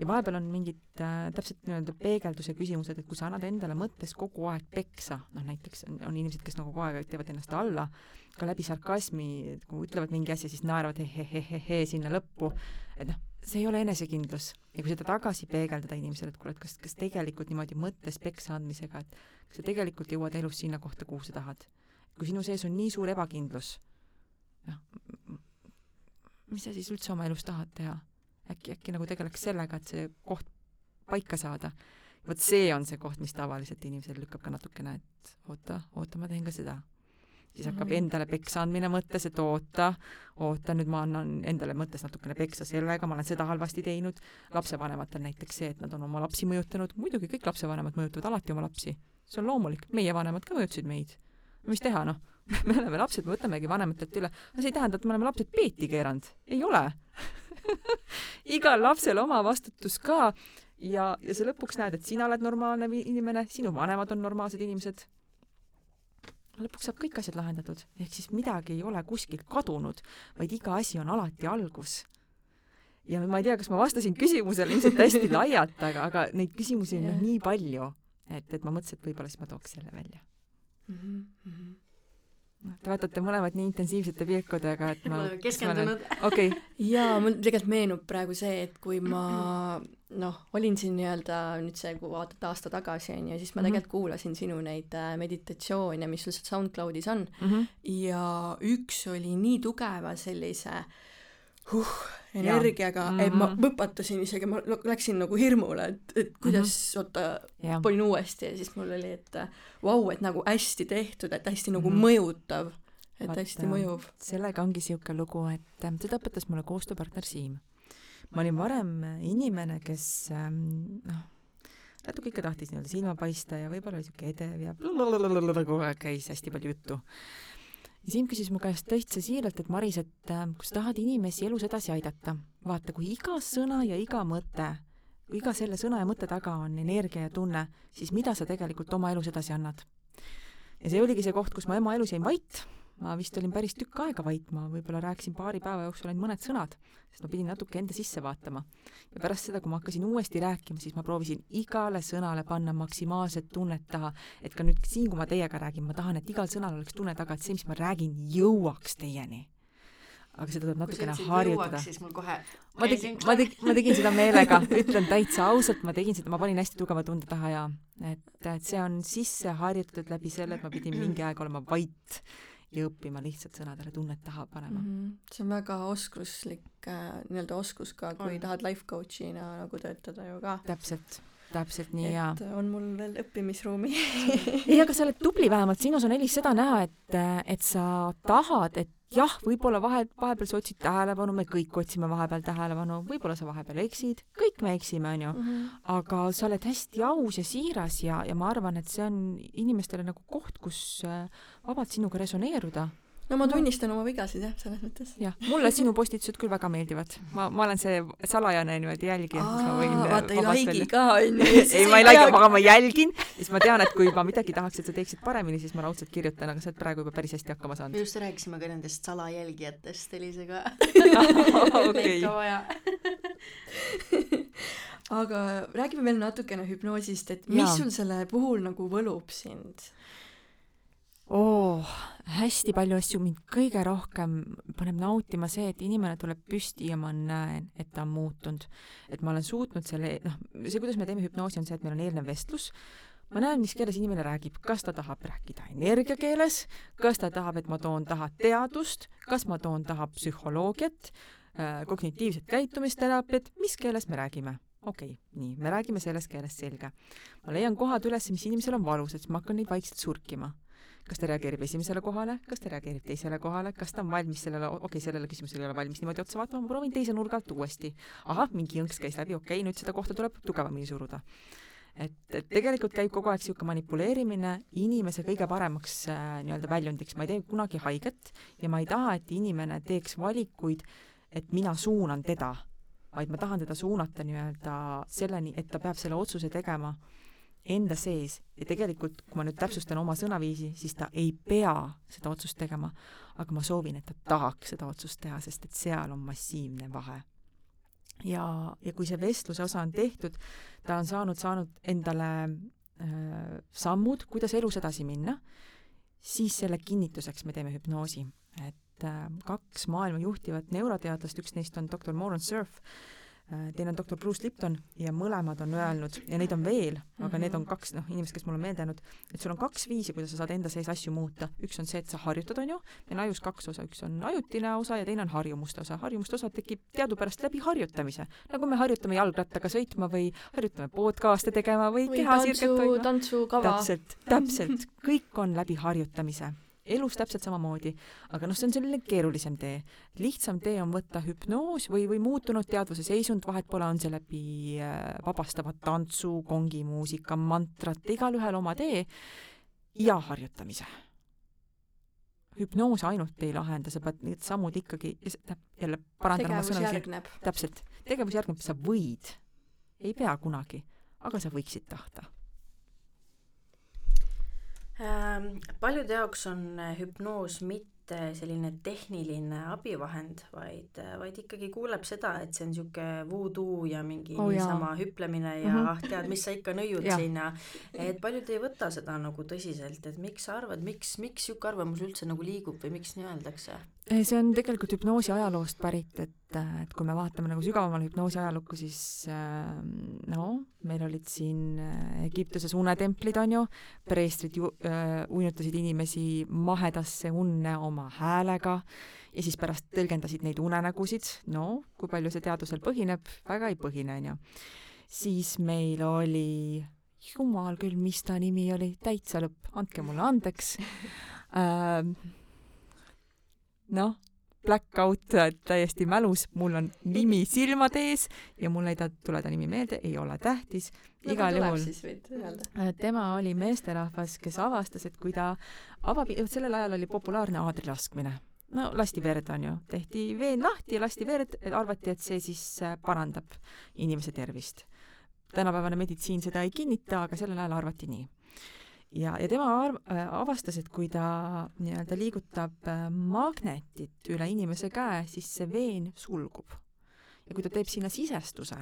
ja vahepeal on mingid äh, täpselt nii-öelda peegelduse küsimused, et kui sa annad endale mõttes kogu aeg peksa, noh näiteks on, on inimesed, kes nagu kogu aeg teevad ennast alla, ka läbi sarkasmi, kui ütlevad mingi asja, siis naeravad he-he-he-he sinna lõppu, et noh, see ei ole enesekindlus. ja kui seda tagasi peegeldada inimesele, et kuule, et kas, kas tegelikult niimoodi mõttes peksa andmisega, et kas sa tegelikult jõuad elus sinna kohta, kuhu sa tahad. kui sinu sees on nii suur ebakindlus, noh, mis sa siis üldse oma elus tahad teha? äkki, äkki nagu tegeleks sellega, et see koht paika saada. vot see on see koht, mis tavaliselt inimesel lükkab ka natukene, et oota, oota, ma teen ka seda. siis hakkab endale peksa andmine mõttes, et oota, oota, nüüd ma annan endale mõttes natukene peksa sellega, ma olen seda halvasti teinud. lapsevanematel näiteks see, et nad on oma lapsi mõjutanud, muidugi kõik lapsevanemad mõjutavad alati oma lapsi. see on loomulik, meie vanemad ka mõjutasid meid. mis teha, noh me oleme lapsed, me võtamegi vanematelt üle. aga see ei tähenda, et me oleme lapsed peeti keeranud. ei ole igal lapsel oma vastutus ka ja, ja sa lõpuks näed, et sina oled normaalne inimene, sinu vanemad on normaalsed inimesed. lõpuks saab kõik asjad lahendatud, ehk siis midagi ei ole kuskilt kadunud, vaid iga asi on alati algus. ja ma ei tea, kas ma vastasin küsimusele ilmselt hästi laialt, aga, aga neid küsimusi on yeah. nii palju, et, et ma mõtlesin, et võib-olla siis ma tooks selle välja mm. -hmm noh, te vaatate mõlemad nii intensiivsete pilkudega, et ma keskendunud. okei jaa, mul tegelikult meenub praegu see, et kui ma noh, olin siin nii-öelda nüüd see, kui vaadata aasta tagasi, on ju, siis ma mhm. tegelikult mm -hmm. kuulasin sinu neid äh, meditatsioone, mis sul seal SoundCloudis on mm, -hmm. ja üks oli nii tugeva sellise huh, energiaga, et ma mhm. võpatasin isegi, ma läksin nagu hirmule, et, et kuidas mm, -hmm. oota, panin uuesti ja siis mul oli, et vau wow,, et nagu hästi tehtud, et hästi nagu mm -hmm. mõjutav, et Vaat, hästi mõjuv. sellega ongi niisugune lugu, et äh, seda õpetas mulle koostööpartner Siim. ma olin varem inimene, kes ähm, noh, natuke ikka tahtis nii-öelda silma paista ja võib-olla niisugune edev ja kogu aeg käis hästi palju juttu ja Siim küsis mu käest täitsa siiralt, et Maris, et äh, kui sa tahad inimesi elus edasi aidata, vaata, kui iga sõna ja iga mõte, iga selle sõna ja mõtte taga on energia ja tunne, siis mida sa tegelikult oma elus edasi annad? ja see oligi see koht, kus ma ema elus jäin vait, ma vist olin päris tükk aega vait, ma võib-olla rääkisin paari päeva jooksul ainult mõned sõnad, sest ma pidin natuke enda sisse vaatama. ja pärast seda, kui ma hakkasin uuesti rääkima, siis ma proovisin igale sõnale panna maksimaalset tunnet taha, et ka nüüd siin, kui ma teiega räägin, ma tahan, et igal sõnal oleks tunne taga, et see, mis ma räägin, jõuaks teieni aga seda tuleb natukene harjutada. siis mul kohe ma tegin, ma tegin, ma tegin seda meelega, ütlen täitsa ausalt, ma tegin seda, ma panin hästi tugeva tunde taha ja et, et see on sisse harjutatud läbi selle, et ma pidin mingi aeg olema vait ja õppima lihtsalt sõnadele tunnet taha panema mm. -hmm. see on väga oskuslik äh, nii-öelda oskus ka, kui on. tahad life coach'ina nagu töötada ju ka. täpselt täpselt nii ja on mul veel õppimisruumi ei, aga sa oled tubli vähemalt, sinus on Elis seda näha, et, et sa tahad, et jah, võib-olla vahe, vahepeal sa otsid tähelepanu, me kõik otsime vahepeal tähelepanu, võib-olla sa vahepeal eksid, kõik me eksime, onju. -hmm. aga sa oled hästi aus ja siiras ja, ja ma arvan, et see on inimestele nagu koht, kus äh, vabalt sinuga resoneeruda. No ma tunnistan oma vigasid jah, selles mõttes. jah, mulle sinu postitused küll väga meeldivad. ma, ma olen see salajane niimoodi jälgija, äh, vaata ei like'i ka onju. ei, ma ei like, aga ma jälgin, siis ma tean, et kui ma midagi tahaks, et sa teeksid paremini, siis ma raudselt kirjutan, aga sa oled praegu juba päris hästi hakkama me saanud. just rääkisime ka nendest salajälgijatest Elisega. okei, ikka vaja. aga räägime veel natukene hüpnoosist, et mis Jaa. sul selle puhul nagu võlub sind? oo, hästi palju asju, mind kõige rohkem paneb nautima see, et inimene tuleb püsti ja ma näen, et ta on muutunud. et ma olen suutnud selle, noh, see, kuidas me teeme hüpnoosi, on see, et meil on eelnev vestlus, ma näen, mis keeles inimene räägib, kas ta tahab rääkida energiakeeles, kas ta tahab, et ma toon taha teadust, kas ma toon taha psühholoogiat, kognitiivset käitumisteraapiat, mis keeles me räägime? Okei okay,, nii, me räägime selles keeles, selge. ma leian kohad üles, mis inimesel on valusad, siis ma hakkan neid vaikselt surkima kas ta reageerib esimesele kohale, kas ta reageerib teisele kohale, kas ta on valmis sellele, okei okay,, sellele küsimusele ei ole valmis niimoodi otsa vaatama, ma proovin teise nurga alt uuesti. ahah, mingi jõnks käis läbi, okei okay,, nüüd seda kohta tuleb tugevamini suruda. et, et tegelikult käib kogu aeg niisugune manipuleerimine inimese kõige paremaks äh, nii-öelda väljundiks, ma ei tee kunagi haiget ja ma ei taha, et inimene teeks valikuid, et mina suunan teda, vaid ma tahan teda suunata nii-öelda selleni, et ta peab selle otsuse tegema enda sees ja tegelikult, kui ma nüüd täpsustan oma sõnaviisi, siis ta ei pea seda otsust tegema, aga ma soovin, et ta tahaks seda otsust teha, sest et seal on massiivne vahe. ja, ja kui see vestluse osa on tehtud, ta on saanud, saanud endale äh, sammud, kuidas elus edasi minna, siis selle kinnituseks me teeme hüpnoosi, et äh, kaks maailma juhtivat neuroteadlast, üks neist on doktor Moran Surf, teine on doktor Bruce Lipton ja mõlemad on öelnud ja neid on veel, aga need on kaks noh, inimest, kes mul on meelde jäänud, et sul on kaks viisi, kuidas sa saad enda sees asju muuta. üks on see, et sa harjutad, on ju, meil on ajus kaks osa, üks on ajutine osa ja teine on harjumuste osa. harjumuste osa tekib teadupärast läbi harjutamise, nagu me harjutame jalgrattaga sõitma või harjutame podcast'e tegema või, või kehasirget tantsu, hoidma. tantsukava. täpselt, täpselt, kõik on läbi harjutamise elus täpselt samamoodi, aga noh, see on selline keerulisem tee. lihtsam tee on võtta hüpnoos või, või muutunud teadvuse seisund, vahet pole, on see läbi äh, vabastava tantsu, kongimuusika, mantrat, igalühel oma tee ja harjutamise. hüpnoos ainult ei lahenda, sa pead need sammud ikkagi, jälle parandan oma järgneb. täpselt, tegevus järgneb, sa võid, ei pea kunagi, aga sa võiksid tahta paljude jaoks on äh, hüpnoos mitte selline tehniline abivahend, vaid, vaid ikkagi kuuleb seda, et see on niisugune voodoo ja mingi Oh niisama hüplemine ja mm -hmm. tead, mis sa ikka nõiud ja et paljud ei võta seda nagu tõsiselt, et miks sa arvad, miks, miks niisugune arvamus üldse nagu liigub või miks nii öeldakse? See on tegelikult hüpnoosi ajaloost pärit, et, et kui me vaatame nagu sügavamale hüpnoosi ajalukku, siis äh, no meil olid siin äh, Egiptuses unetemplid, on ju, preestrid ju äh, uinutasid inimesi mahedasse unne oma häälega ja siis pärast tõlgendasid neid unenägusid, no kui palju see teadusel põhineb, väga ei põhine, on ju. siis meil oli jumal küll, mis ta nimi oli, täitsa lõpp, andke mulle andeks. Ähm,. noh, blackout täiesti mälus, mul on nimi silmade ees ja mul ei tule ta nimi meelde, ei ole tähtis, igal juhul. Äh, tema oli meesterahvas, kes avastas, et kui ta avab, sellel ajal oli populaarne aadrilaskmine. no lasti verd, on ju, tehti veen lahti ja lasti verd, arvati, et see siis äh, parandab inimese tervist. tänapäevane meditsiin seda ei kinnita, aga sellel ajal arvati nii. ja, ja tema arv- äh,, avastas, et kui ta nii-öelda liigutab äh, magnetit üle inimese käe, siis see veen sulgub. ja kui ta teeb sinna sisestuse,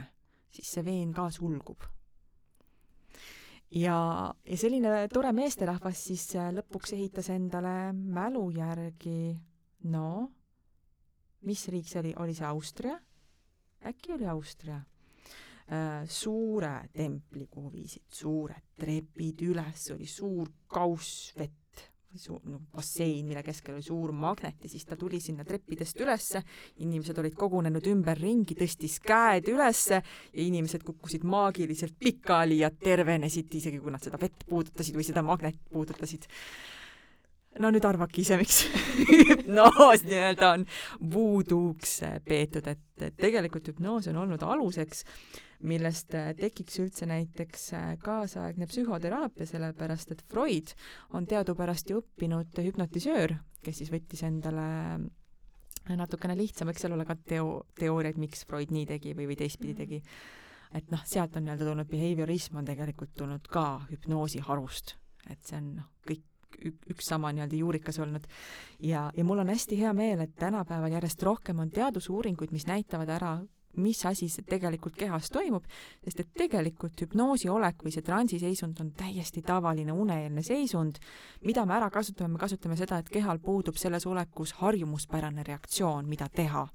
siis see veen ka sulgub ja, ja selline tore meesterahvas siis äh, lõpuks ehitas endale mälu järgi, no mis riik see oli, oli see Austria? äkki oli Austria? Suure templi, kuhu viisid suured trepid üles, oli suur kauss vett, suur no, bassein, mille keskel oli suur magnet ja siis ta tuli sinna treppidest ülesse, inimesed olid kogunenud ümberringi, tõstis käed ülesse ja inimesed kukkusid maagiliselt pikali ja tervenesid, isegi kui nad seda vett puudutasid või seda magnetit puudutasid. no nüüd arvake ise, miks hüpnoos nii-öelda on voodooks peetud, et, tegelikult hüpnoos on olnud aluseks millest äh, tekiks üldse näiteks äh, kaasaegne psühhoteraapia, sellepärast et Freud on teadupärast ju õppinud hüpnotisöör, kes siis võttis endale äh, natukene lihtsam, eks seal ole ka teo-, teooriaid, miks Freud nii tegi või, või teistpidi Mhm. tegi. et noh, sealt on nii-öelda tulnud, behaviorism on tegelikult tulnud ka hüpnoosi harust, et see on noh, kõik ük- üks sama nii-öelda juurikas olnud. ja, ja mul on hästi hea meel, et tänapäeval järjest rohkem on teadusuuringuid, mis näitavad ära, mis asi see tegelikult kehas toimub, sest et tegelikult hüpnoosi olek või see transiseisund on täiesti tavaline uneeelne seisund, mida me ära kasutame, me kasutame seda, et kehal puudub selles olekus harjumuspärane reaktsioon, mida teha.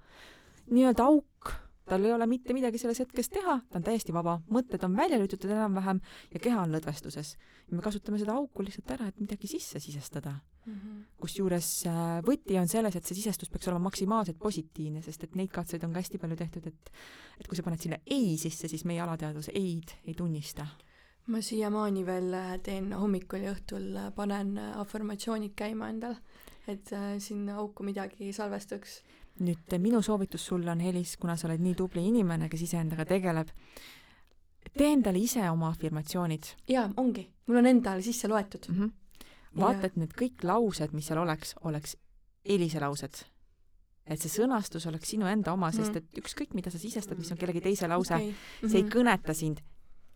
nii-öelda auk, tal ei ole mitte midagi selles hetkes teha, ta on täiesti vaba, mõtted on välja lülitatud enam-vähem ja keha on lõdvestuses. ja me kasutame seda auku lihtsalt ära, et midagi sisse sisestada kusjuures äh, võti on selles, et see sisestus peaks olema maksimaalselt positiivne, sest et neid katseid on ka hästi palju tehtud, et et kui sa paned sinna ei sisse, siis meie alateadvus ei-d ei tunnista. ma siiamaani veel äh, teen hommikul ja õhtul, äh, panen afirmatsioonid käima endal, et äh, sinna auku midagi salvestuks. Nüüd minu soovitus sulle on, Helis, kuna sa oled nii tubli inimene, kes iseendaga tegeleb, tee endale ise oma afirmatsioonid jaa, ongi, mul on endale sisse loetud mm. -hmm. vaata, et need kõik laused, mis seal oleks, oleks heliselaused. et see sõnastus oleks sinu enda oma, sest Mhm. et ükskõik, mida sa sisestad, mis on kellegi teise lause okay., see ei kõneta sind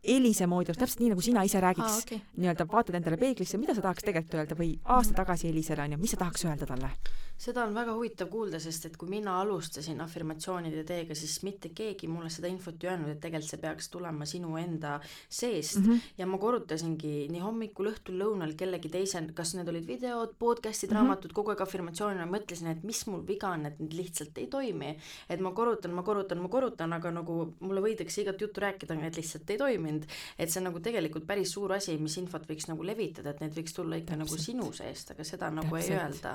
helise moodi, täpselt nii, nagu sina ise räägiks aa, okei. nii-öelda vaatad endale peeglisse, mida sa tahaks tegelikult öelda või aasta tagasi Elisele onju, mis sa tahaks öelda talle? seda on väga huvitav kuulda, sest et kui mina alustasin afirmatsioonide teega, siis mitte keegi mulle seda infot ei öelnud, et tegelikult see peaks tulema sinu enda seest mm. -hmm. ja ma korrutasingi nii hommikul, õhtul, lõunal kellegi teise, kas need olid videod, podcast'id mm. -hmm. raamatud, kogu aeg afirmatsioonina mõtlesin, et mis mul viga on, et need lihtsalt ei toimi. et ma korrutan, ma korrutan, ma korrutan, aga nagu mulle võidakse igat juttu rääkida, aga need lihtsalt ei toiminud. et see on nagu tegelikult päris suur asi, mis infot võiks nagu levitada, et need võiks tulla ikka Täpselt. nagu Täpselt. sinu seest, aga seda nagu Täpselt. ei öelda.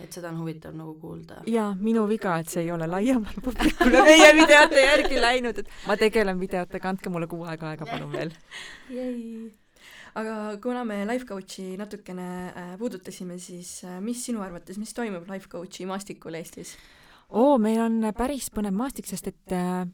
et seda on huvitav nagu kuulda. ja minu viga, et see ei ole laiemale publikule meie videote järgi läinud, et ma tegelen videotega, andke mulle kuu aega aega palun veel. aga kuna me life coach'i natukene äh, puudutasime, siis äh, mis sinu arvates, mis toimub life coach'i maastikul Eestis? Oo, meil on päris põnev maastik, sest et äh,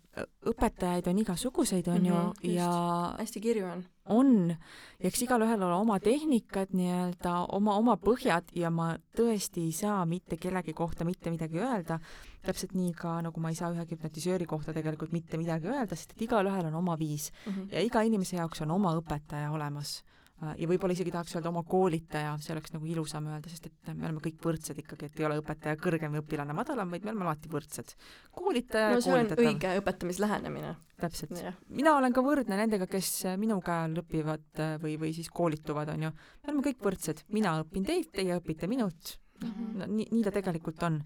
õpetajaid on igasuguseid, on ju Mhm, ja hästi kirju on. on ja eks igalühel ole oma tehnikad nii-öelda, oma, oma põhjad ja ma tõesti ei saa mitte kellegi kohta mitte midagi öelda. täpselt nii ka nagu ma ei saa ühegi hüpnotisööri kohta tegelikult mitte midagi öelda, sest et igalühel on oma viis Mhm. ja iga inimese jaoks on oma õpetaja olemas. Ja võib-olla isegi tahaks öelda oma koolitaja, see oleks nagu ilusam öelda, sest et me oleme kõik võrdsed ikkagi, et ei ole õpetaja kõrgem või õpilane madalam, vaid me oleme alati võrdsed. koolitaja no ja koolitatav, õige õpetamislähenemine. täpselt mina olen ka võrdne nendega, kes minu käe all õpivad äh, või, või siis koolituvad, on ju. me oleme kõik võrdsed, mina õpin teilt, teie õpite minult. Mhm. no nii, nii ta tegelikult on.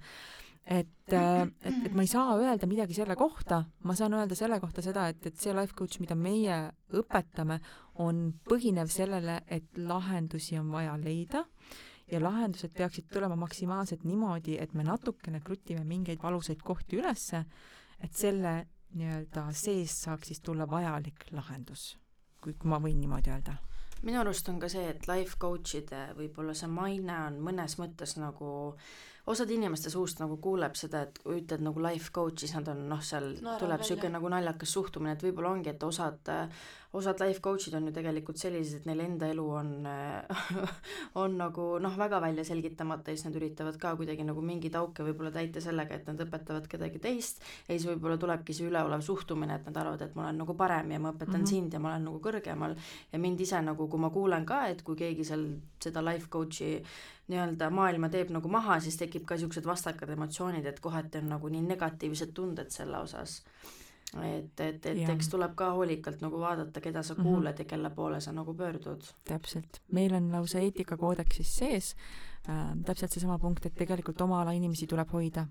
et, et, et ma ei saa öelda midagi selle kohta, ma saan öelda selle kohta seda, et, et see life coach, mida meie õpetame, on põhinev sellele, et lahendusi on vaja leida ja lahendused peaksid tulema maksimaalselt niimoodi, et me natukene krutime mingeid valusaid kohti ülesse, et selle nii-öelda sees saaks siis tulla vajalik lahendus, kui, kui ma võin niimoodi öelda. minu arust on ka see, et life coach'ide võib-olla see maine on mõnes mõttes nagu osade inimeste suust nagu kuuleb seda, et kui ütled nagu life coach, siis nad on noh, seal Naeravad tuleb niisugune nagu naljakas suhtumine, et võib-olla ongi, et osad osad life coach'id on ju tegelikult sellised, et neil enda elu on on nagu noh, väga välja selgitamata ja siis nad üritavad ka kuidagi nagu mingeid auke võib-olla täita sellega, et nad õpetavad kedagi teist ja siis võib-olla tulebki see üleolev suhtumine, et nad arvavad, et ma olen nagu parem ja ma õpetan mm. -hmm. sind ja ma olen nagu kõrgemal ja mind ise nagu, kui ma kuulen ka, et kui keegi seal seda life coach'i nii-öelda maailma teeb nagu maha, siis tekib ka niisugused vastakad emotsioonid, et kohati on nagu nii negatiivsed tunded selle osas. et, et, et Jah. eks tuleb ka hoolikalt nagu vaadata, keda sa Mhm. kuuled ja kelle poole sa nagu pöördud. täpselt, meil on lausa eetikakoodeksis sees äh, täpselt seesama punkt, et tegelikult oma ala inimesi tuleb hoida.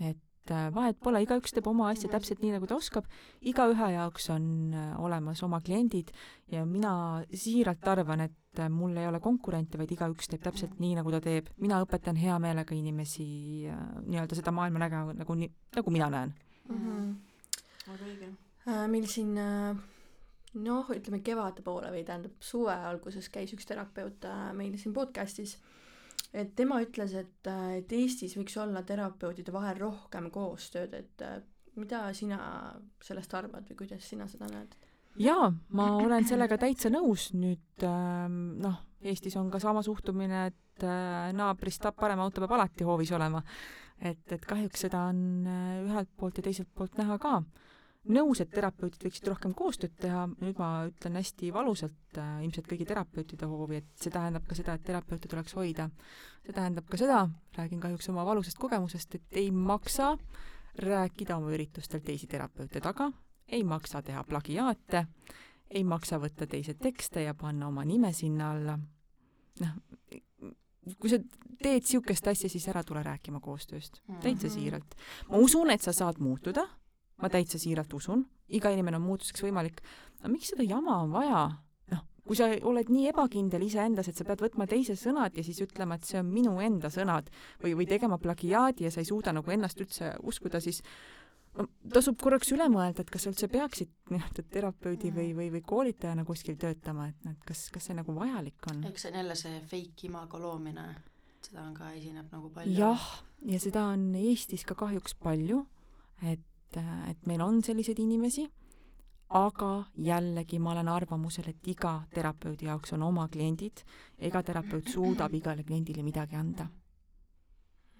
et äh, vahet pole, igaüks teeb oma asja täpselt nii, nagu ta oskab, igaühe jaoks on äh, olemas oma kliendid ja mina siiralt arvan, et äh, mul ei ole konkurente, vaid igaüks teeb täpselt nii, nagu ta teeb. mina õpetan hea meelega inimesi nii-öelda seda maailma nägema, nagu nii, nagu mina näen. Mhm. väga õige. Äh, meil siin äh, noh, ütleme kevade poole või tähendab suve alguses käis üks terapeut meil siin podcast'is, et tema ütles, et, äh, et Eestis võiks olla terapeutide vahel rohkem koostööd, et äh, mida sina sellest arvad või kuidas sina seda näed? jaa, ma olen sellega täitsa nõus, nüüd ähm, noh, Eestis on ka sama suhtumine, et äh, naabrist parem auto peab alati hoovis olema. et, et kahjuks seda on ühelt poolt ja teiselt poolt näha ka. Nõus, et terapeudid võiksid rohkem koostööd teha, nüüd ma ütlen hästi valusalt äh, ilmselt kõigi terapeutide hoovi, et see tähendab ka seda, et terapeute tuleks hoida. see tähendab ka seda, räägin kahjuks oma valusast kogemusest, et ei maksa rääkida oma üritustel teisi terapeute taga, ei maksa teha plagiaate, ei maksa võtta teise tekste ja panna oma nime sinna alla. noh, kui sa teed niisugust asja, siis ära tule rääkima koostööst, täitsa siiralt. ma usun, et sa saad muutuda, ma täitsa siiralt usun, iga inimene on muutuseks võimalik, aga miks seda jama on vaja? noh, kui sa oled nii ebakindel iseendas, et sa pead võtma teise sõnad ja siis ütlema, et see on minu enda sõnad või, või tegema plagiaadi ja sa ei suuda nagu ennast üldse uskuda, siis no tasub korraks üle mõelda, et kas sa üldse peaksid nii-öelda terapeudi või, või, või koolitajana kuskil töötama, et noh, et kas, kas see nagu vajalik on? eks see on jälle see fake imago loomine, seda on ka, esineb nagu palju. jah, ja seda on Eestis ka kahjuks palju, et, et meil on selliseid inimesi, aga jällegi ma olen arvamusel, et iga terapeudi jaoks on oma kliendid iga terapeut suudab igale kliendile midagi anda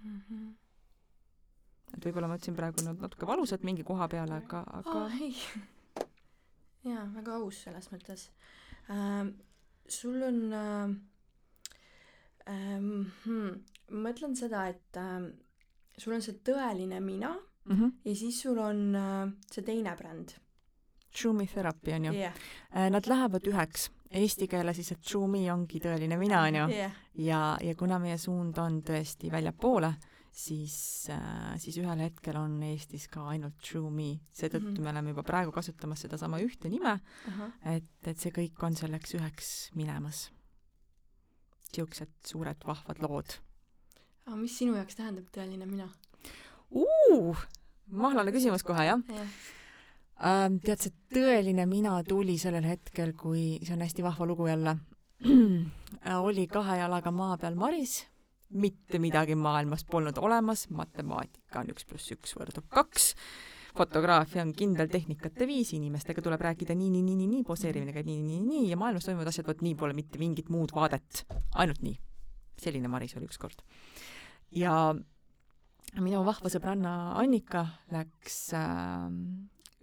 mm. -hmm et võib-olla ma ütlesin praegu nüüd natuke valusalt mingi koha peale, aga, aga oh, ei. jaa, väga aus selles mõttes ähm,. sul on ähm, hmm, ma mõtlen seda, et ähm, sul on see tõeline mina mm -hmm. ja siis sul on äh, see teine bränd. True Me Therapy on ju yeah.. Äh, nad lähevad üheks eesti keeles siis, et True Me ongi tõeline mina, on ju yeah.. ja, ja kuna meie suund on tõesti väljapoole, siis äh,, siis ühel hetkel on Eestis ka ainult True Me, seetõttu mm -hmm. me oleme juba praegu kasutamas sedasama ühte nime uh, -huh. et, et see kõik on selleks üheks minemas. niisugused suured vahvad lood. aga mis sinu jaoks tähendab tõeline mina uh,? mahlane küsimus kohe, jah yeah.? Ähm, tead, see tõeline mina tuli sellel hetkel, kui, see on hästi vahva lugu jälle oli kahe jalaga maa peal Maris mitte midagi maailmas polnud olemas, matemaatika on üks pluss üks võrdub kaks, fotograafia on kindel tehnikate viis, inimestega tuleb rääkida nii, nii, nii, nii, nii, poseerimine käib nii, nii, nii ja maailmas toimuvad asjad, vot nii pole mitte mingit muud vaadet, ainult nii. selline Maris oli ükskord. ja minu vahva sõbranna Annika läks äh,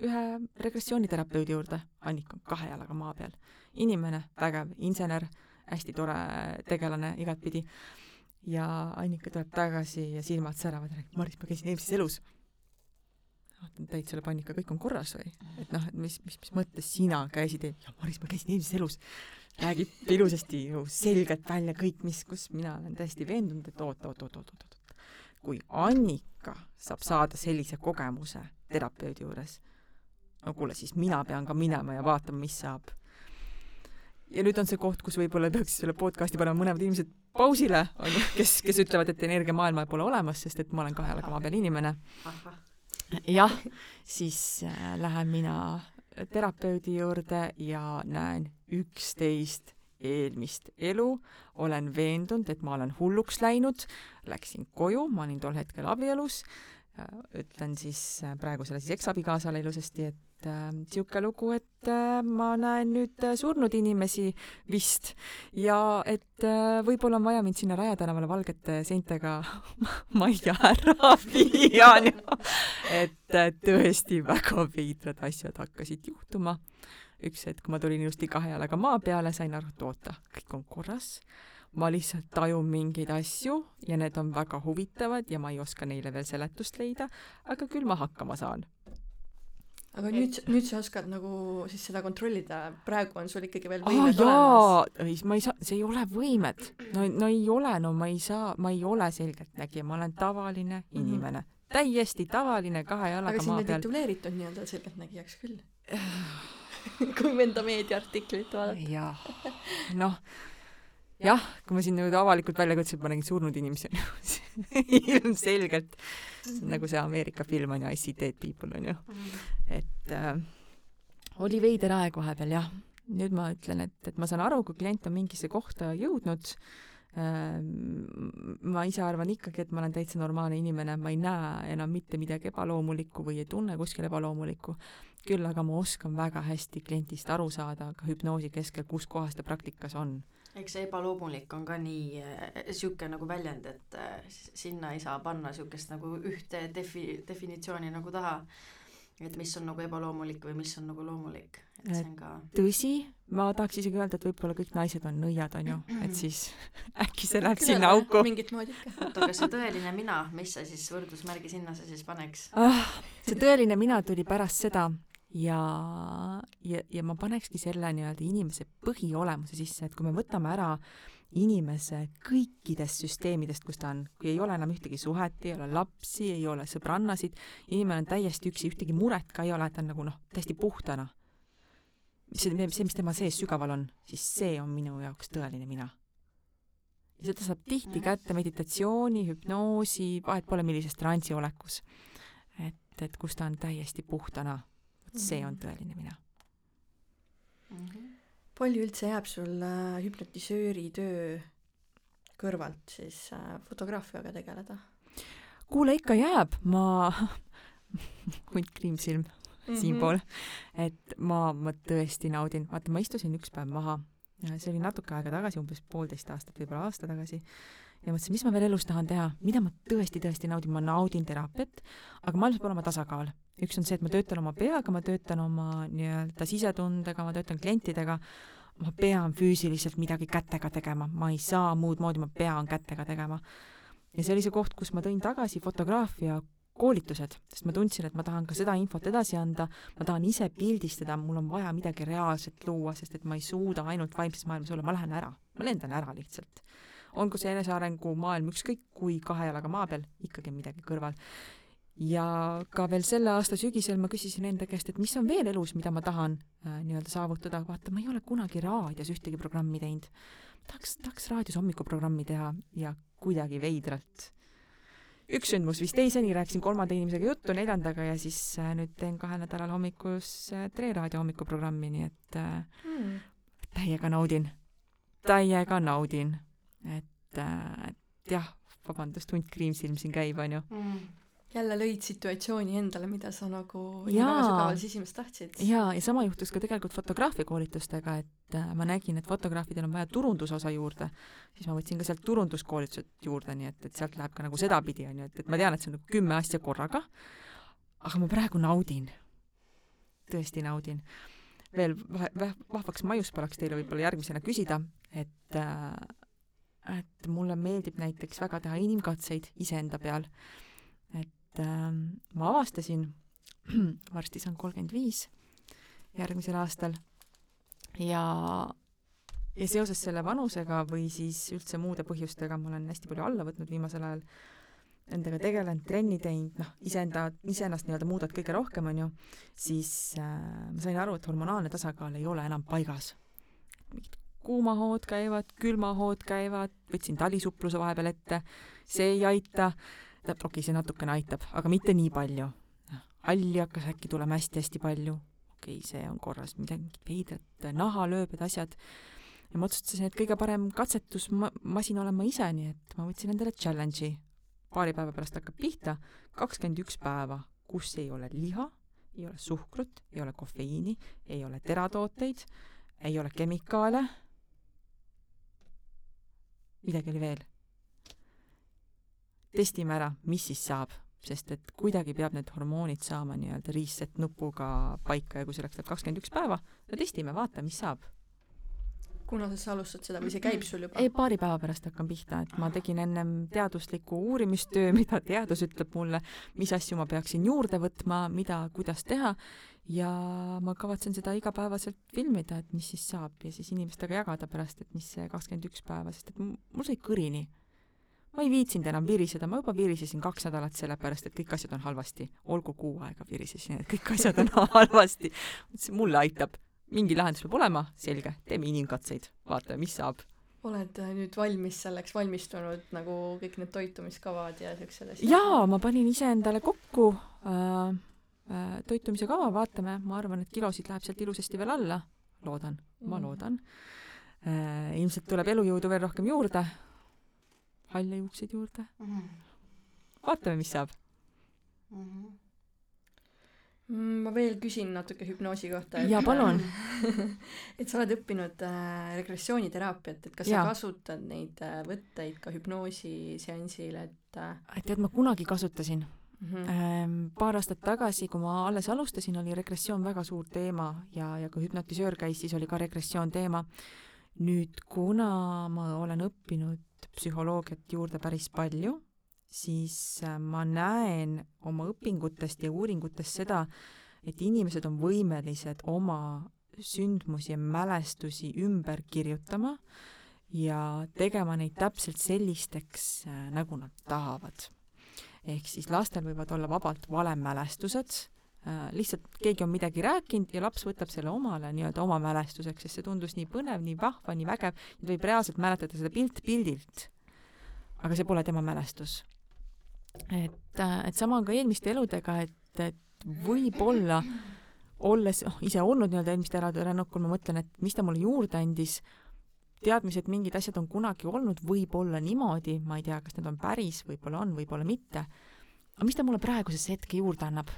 ühe regressiooniterapeudi juurde, Annika on kahe jalaga maa peal, inimene, vägev insener, hästi tore tegelane igatpidi ja Annika tuleb tagasi ja silmad säravad ja räägib, Maris, ma käisin eelmises elus. vaatan täitsa selle panika, kõik on korras või? et noh, et mis, mis, mis mõttes sina käisid eel-, jah, Maris, ma käisin eelmises elus. räägib ilusasti ju selgelt välja kõik, mis, kus mina olen täiesti veendunud, et oot, oot, oot, oot, oot, oot. Kui Annika saab saada sellise kogemuse terapeudi juures, no kuule, siis mina pean ka minema ja vaatama, mis saab ja nüüd on see koht, kus võib-olla peaks selle podcast'i panema mõlemad inimesed pausile, onju, kes, kes ütlevad, et energiamaailma pole olemas, sest et ma olen kahe jalga maa peal inimene. jah, siis äh, lähen mina terapeudi juurde ja näen üksteist eelmist elu, olen veendunud, et ma olen hulluks läinud, läksin koju, ma olin tol hetkel abielus, äh, ütlen siis äh, praegusele siis eksabikaasale ilusasti, et niisugune äh, lugu, et äh, ma näen nüüd äh, surnud inimesi vist. Ja et äh, võib-olla on vaja mind sinna Raja tänavale valgete seintega majja ära viia, et äh, tõesti väga veidrad asjad hakkasid juhtuma. Üks hetk ma tulin ilusti kahe jalaga maa peale, sain aru, et oota, kõik on korras ma lihtsalt tajun mingeid asju ja need on väga huvitavad ja ma ei oska neile veel seletust leida, aga küll ma hakkama saan aga et... nüüd, nüüd sa oskad nagu siis seda kontrollida, praegu on sul ikkagi veel võimed ah, olemas. ei, ma ei saa, see ei ole võimed. no, no ei ole, no ma ei saa, ma ei ole selgeltnägija, ma olen tavaline mm -hmm. inimene. täiesti tavaline kahe jalaga maa peal. aga sind on tituleeritud nii-öelda selgeltnägijaks küll kui enda meediaartiklit vaadata. jah, noh jah, kui ma siin nüüd avalikult välja kutsun, ma nägin surnud inimesi, on ju ilmselgelt. see on nagu see Ameerika film on ju, I see dead people on ju. et äh, oli veider aeg vahepeal jah. nüüd ma ütlen, et, et ma saan aru, kui klient on mingisse kohta jõudnud, Ehm, ma ise arvan ikkagi, et ma olen täitsa normaalne inimene, ma ei näe enam mitte midagi ebaloomulikku või ei tunne kuskil ebaloomulikku, küll aga ma oskan väga hästi kliendist aru saada ka hüpnoosi keskel, kus kohas ta praktikas on. eks see ebaloomulik on ka nii niisugune äh, nagu väljend, et äh, sinna ei saa panna niisugust nagu ühte defi-, definitsiooni nagu taha et mis on nagu ebaloomulik või mis on nagu loomulik, et see on ka tõsi, ma tahaks isegi öelda, et võib-olla kõik naised on nõiad, on ju, et siis äkki see läheb sinna auku. mingit moodi ikka. oota, aga see tõeline mina, mis sa siis võrdusmärgi sinna sa siis paneks ah,? see tõeline mina tuli pärast seda ja, ja, ja ma panekski selle nii-öelda inimese põhiolemuse sisse, et kui me võtame ära inimese kõikidest süsteemidest, kus ta on, kui ei ole enam ühtegi suhet, ei ole lapsi, ei ole sõbrannasid, inimene on täiesti üksi, ühtegi muret ka ei ole, ta on nagu noh, täiesti puhtana. see, see, mis tema sees sügaval on, siis see on minu jaoks tõeline mina. ja seda saab tihti kätte meditatsiooni, hüpnoosi, vahet pole millises transiolekus. et, et kus ta on täiesti puhtana, see on tõeline mina. Mm. -hmm palju üldse jääb sul äh, hüpnotisööri töö kõrvalt siis äh, fotograafiaga tegeleda? kuule, ikka jääb, ma hunt kriimsilm mm -hmm. siinpool, et ma, ma tõesti naudin, vaata, ma istusin üks päev maha, see oli natuke aega tagasi, umbes poolteist aastat, võib-olla aasta tagasi, ja mõtlesin, mis ma veel elus tahan teha, mida ma tõesti-tõesti naudin, ma naudin teraapiat, aga maailmas peab olema tasakaal. üks on see, et ma töötan oma peaga, ma töötan oma nii-öelda sisetundega, ma töötan klientidega, ma pean füüsiliselt midagi kätega tegema, ma ei saa muud moodi, ma pean kätega tegema. ja see oli see koht, kus ma tõin tagasi fotograafia koolitused, sest ma tundsin, et ma tahan ka seda infot edasi anda, ma tahan ise pildistada, mul on vaja midagi reaalset luua, sest et ma ei suuda ainult vaimses maailmas olla, ma lähen ära, ma lendan ära lihtsalt olgu see enesearengu maailm ükskõik kui kahe jalaga maa peal, ikkagi midagi kõrval. ja ka veel selle aasta sügisel ma küsisin enda käest, et mis on veel elus, mida ma tahan äh, nii-öelda saavutada, vaata, ma ei ole kunagi raadios ühtegi programmi teinud. tahaks, tahaks raadios hommikuprogrammi teha ja kuidagi veidralt üks sündmus viis teiseni, rääkisin kolmanda inimesega juttu, neljandaga ja siis äh, nüüd teen kahel nädalal hommikus äh, Tre raadio hommikuprogrammi, nii et äh, mm. täiega naudin, täiega naudin et, äh, et jah, vabandust, hunt kriimsilm siin käib, onju. Mm. jälle lõid situatsiooni endale, mida sa nagu väga sügaval sisimas tahtsid. jaa, ja sama juhtus ka tegelikult fotograafia koolitustega, et äh, ma nägin, et fotograafidel on vaja turundusosa juurde, siis ma võtsin ka sealt turunduskoolitused juurde, nii et, et sealt läheb ka nagu sedapidi, onju, et, et ma tean, et see on nagu kümme asja korraga, aga ma praegu naudin, tõesti naudin. Veel vahvaks maiuspalaks teile võib-olla järgmisena küsida, et äh, et mulle meeldib näiteks väga teha inimkatseid iseenda peal. et äh, ma avastasin, varsti saan kolmkümmend viis järgmisel aastal ja, ja seoses selle vanusega või siis üldse muude põhjustega ma olen hästi palju alla võtnud viimasel ajal, endaga tegelenud, trenni teinud, noh, iseenda, iseennast nii-öelda muudad kõige rohkem, on ju, siis äh, ma sain aru, et hormonaalne tasakaal ei ole enam paigas. mingid kuumahood käivad, külmahood käivad, võtsin talisupluse vahepeal ette, see ei aita, okei okay,, see natukene aitab, aga mitte nii palju. halli hakkas äkki tulema hästi-hästi palju, okei okay,, see on korras, midagi veidrat, nahalööbed, asjad, ja ma otsustasin, et kõige parem katsetusmasin olen ma ise, nii et ma võtsin endale challenge'i. paari päeva pärast hakkab pihta, kakskümmend üks päeva, kus ei ole liha, ei ole suhkrut, ei ole kofeiini, ei ole teratooteid, ei ole kemikaale midagi oli veel. testime ära, mis siis saab, sest et kuidagi peab need hormoonid saama nii-öelda reset nupuga paika ja kui selleks läheb kakskümmend üks päeva, no testime, vaata, mis saab. Kunas sa alustad seda või see käib sul juba? ei, paari päeva pärast hakkan pihta, et ma tegin ennem teaduslikku uurimistöö, mida teadus ütleb mulle, mis asju ma peaksin juurde võtma, mida, kuidas teha ja ma kavatsen seda igapäevaselt filmida, et mis siis saab ja siis inimestega jagada pärast, et mis see kakskümmend üks päeva, sest et mul sai kõrini. ma ei viitsinud enam viriseda, ma juba virisesin kaks nädalat sellepärast, et kõik asjad on halvasti. olgu kuu aega virisesin, et kõik asjad on halvasti. mõtlesin, mulle aitab. Mingi lahendus peab olema, selge, teeme inimkatseid, vaatame, mis saab oled äh, nüüd valmis selleks valmistunud nagu kõik need toitumiskavad ja siuksed asjad? jaa, ma panin iseendale kokku äh, Äh, toitumise kava vaatame, ma arvan, et kilosid läheb sealt ilusasti veel alla, loodan, ma mm. loodan. Äh, ilmselt tuleb elujõudu veel rohkem juurde, halle juukseid juurde Mhm. vaatame mis saab Mhm. Mm, ma veel küsin natuke hüpnoosi kohta Jaa, palun. et sa oled õppinud äh, regressiooniteraapiat et kas Jaa. sa kasutad neid äh, võtteid ka hüpnoosi seansil et äh, tead ma kunagi kasutasin mm Ähm, paar aastat tagasi, kui ma alles alustasin, oli regressioon väga suur teema ja, ja kui hüpnotisöör käis, siis oli ka regressioon teema. nüüd, kuna ma olen õppinud psühholoogiat juurde päris palju, siis äh, ma näen oma õpingutest ja uuringutest seda, et inimesed on võimelised oma sündmusi ja mälestusi ümber kirjutama ja tegema neid täpselt sellisteks, äh, nagu nad tahavad ehk siis lastel võivad olla vabalt valemälestused äh, lihtsalt keegi on midagi rääkinud ja laps võtab selle omale nii-öelda oma mälestuseks, sest see tundus nii põnev, nii vahva, nii vägev, ta võib reaalselt mäletada seda pilt pildilt. aga see pole tema mälestus. Et, et sama on ka eelmiste eludega, et, et võib-olla olles oh, ise olnud nii-öelda eelmiste elade rännakul, ma mõtlen, et mis ta mulle juurde andis, teadmise, et mingid asjad on kunagi olnud, võib-olla niimoodi, ma ei tea, kas need on päris, võib-olla on, võib-olla mitte. aga mis ta mulle praegusesse hetke juurde annab?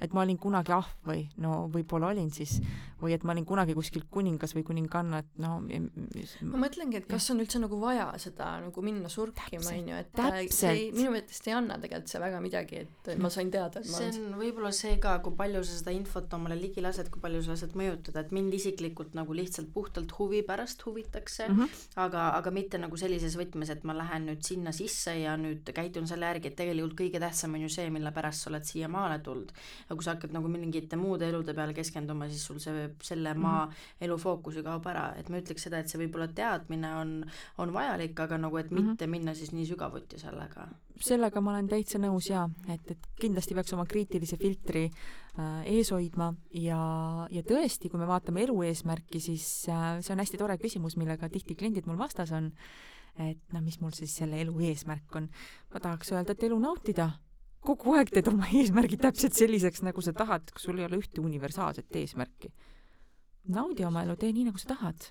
Et ma olin kunagi ahv või no võib-olla olin siis või et ma olin kunagi kuskil kuningas või kuninganna, et no ma mõtlengi, et kas on üldse nagu vaja seda nagu minna surkima, Täpselt, onju, et äh, see ei, täpselt. minu meelest ei anna tegelikult see väga midagi, et ma sain teada, et ma see on võib-olla see ka, kui palju sa seda infot omale ligi lased, kui palju sa lased mõjutada, et mind isiklikult nagu lihtsalt puhtalt huvi pärast huvitakse mm. -hmm. aga, aga mitte nagu sellises võtmes, et ma lähen nüüd sinna sisse ja nüüd käitun selle järgi, et tegelikult kõige tähtsam on ju see, mille pärast sa oled siiamaale tulnud. Ja kui sa hakkad nagu mingite muude elude peale keskenduma, siis sul see, selle maa mm -hmm. elu fookus ju kaob ära, et ma ütleks seda, et see võib-olla teadmine on, on vajalik, aga nagu, et Mhm. mitte minna siis nii sügavuti sellega. sellega ma olen täitsa nõus jaa, et, et kindlasti peaks oma kriitilise filtri äh, ees hoidma ja, ja tõesti, kui me vaatame elu eesmärki, siis äh, see on hästi tore küsimus, millega tihti kliendid mul vastas on, et noh, mis mul siis selle elu eesmärk on. ma tahaks öelda, et elu nautida. Kogu aeg teed oma eesmärgid täpselt selliseks, nagu sa tahad, kui sul ei ole ühte universaalset eesmärki. naudi oma elu, tee nii, nagu sa tahad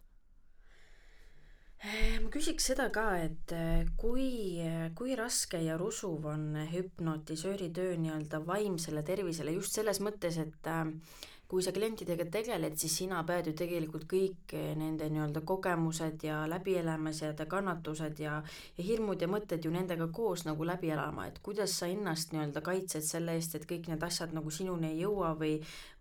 Eh, ma küsiks seda ka, et eh, kui, kui raske ja rusuv on hüpnotisööri töö nii-öelda vaimsele tervisele just selles mõttes, et äh, kui sa klientidega tegeled, siis sina pead ju tegelikult kõik nende nii-öelda kogemused ja läbielemised ja kannatused ja, ja hirmud ja mõtted ju nendega koos nagu läbi elama, et kuidas sa ennast nii-öelda kaitsed selle eest, et kõik need asjad nagu sinuni ei jõua või,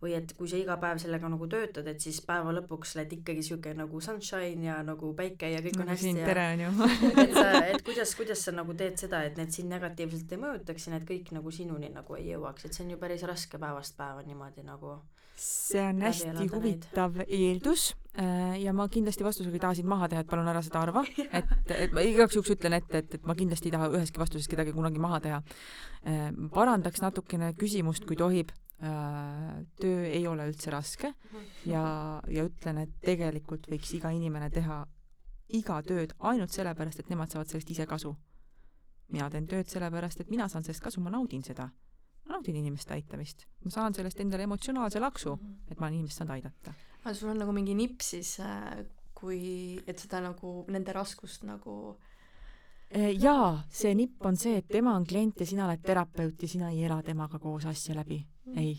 või et kui sa iga päev sellega nagu töötad, et siis päeva lõpuks oled ikkagi sihuke nagu sunshine ja nagu päike ja kõik on hästi siin ja tere on ju. et sa, et kuidas, kuidas sa nagu teed seda, et need sind negatiivselt ei mõjutaks ja need kõik nagu sinuni nagu ei jõuaks, et see on ju päris raske päevast päeva niimoodi nagu see on hästi huvitav eeldus äh, ja ma kindlasti vastusega ei taha sind maha teha, et palun ära seda arva, et, et ma igaks juhuks ütlen ette, et, et ma kindlasti ei taha üheski vastuses kedagi kunagi maha teha. parandaks natukene küsimust, kui tohib. töö ei ole üldse raske ja, ja ütlen, et tegelikult võiks iga inimene teha iga tööd ainult sellepärast, et nemad saavad sellest ise kasu. mina teen tööd sellepärast, et mina saan sellest kasu, ma naudin seda naudin inimeste aitamist, ma saan sellest endale emotsionaalse laksu, et ma olen inimest saanud aidata. aga sul on nagu mingi nipp siis äh, kui, et seda nagu nende raskust nagu Eh, jaa, see nipp on see, et tema on klient ja sina oled terapeut ja sina ei ela temaga koos asja läbi. ei,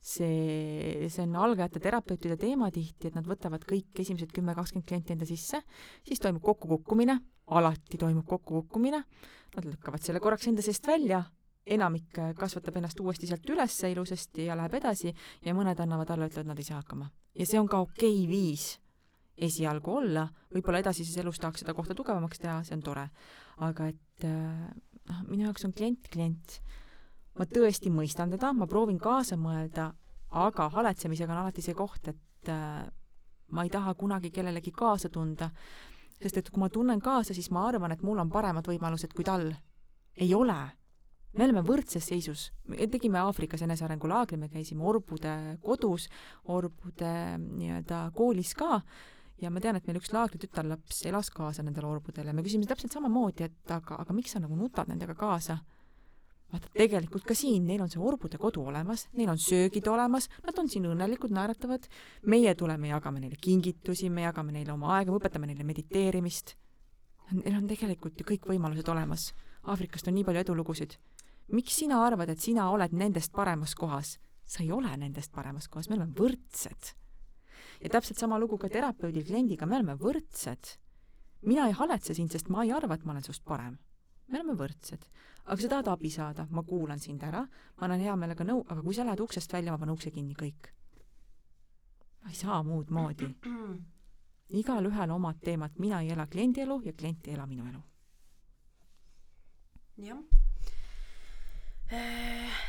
see, see on algajate terapeutide teema tihti, et nad võtavad kõik esimesed kümme, kakskümmend klienti enda sisse, siis toimub kokkukukkumine, alati toimub kokkukukkumine, nad lükkavad selle korraks enda seest välja, enamik kasvatab ennast uuesti sealt üles ilusasti ja läheb edasi ja mõned annavad alla, ütlevad, nad ei saa hakkama. ja see on ka okei okay viis esialgu olla, võib-olla edasises elus tahaks seda kohta tugevamaks teha, see on tore. aga et noh, minu jaoks on klient klient. ma tõesti mõistan teda, ma proovin kaasa mõelda, aga haletsemisega on alati see koht, et äh, ma ei taha kunagi kellelegi kaasa tunda, sest et kui ma tunnen kaasa, siis ma arvan, et mul on paremad võimalused kui tal. ei ole me oleme võrdses seisus, me tegime Aafrikas enesearengulaagri, me käisime orbude kodus, orbude nii-öelda koolis ka ja ma tean, et meil üks laagri tütarlaps elas kaasa nendele orbudele, me küsisime täpselt samamoodi, et aga, aga miks sa nagu nutad nendega kaasa? vaata, tegelikult ka siin, neil on see orbude kodu olemas, neil on söögid olemas, nad on siin õnnelikud, naeratavad, meie tuleme, jagame neile kingitusi, me jagame neile oma aega, me õpetame neile mediteerimist. Neil on tegelikult ju kõik võimalused olemas. Aafrikast on nii palju edulugusid. Miks sina arvad, et sina oled nendest paremas kohas? sa ei ole nendest paremas kohas, me oleme võrdsed. ja täpselt sama lugu ka terapeudi kliendiga, me oleme võrdsed. mina ei haletse sind, sest ma ei arva, et ma olen sinust parem. me oleme võrdsed. aga sa tahad abi saada, ma kuulan sind ära, ma annan hea meelega nõu, aga kui sa lähed uksest välja, ma panen ukse kinni, kõik. ma ei saa muud moodi igalühel omad teemad, mina ei ela kliendi elu ja klient ei ela minu elu. jah.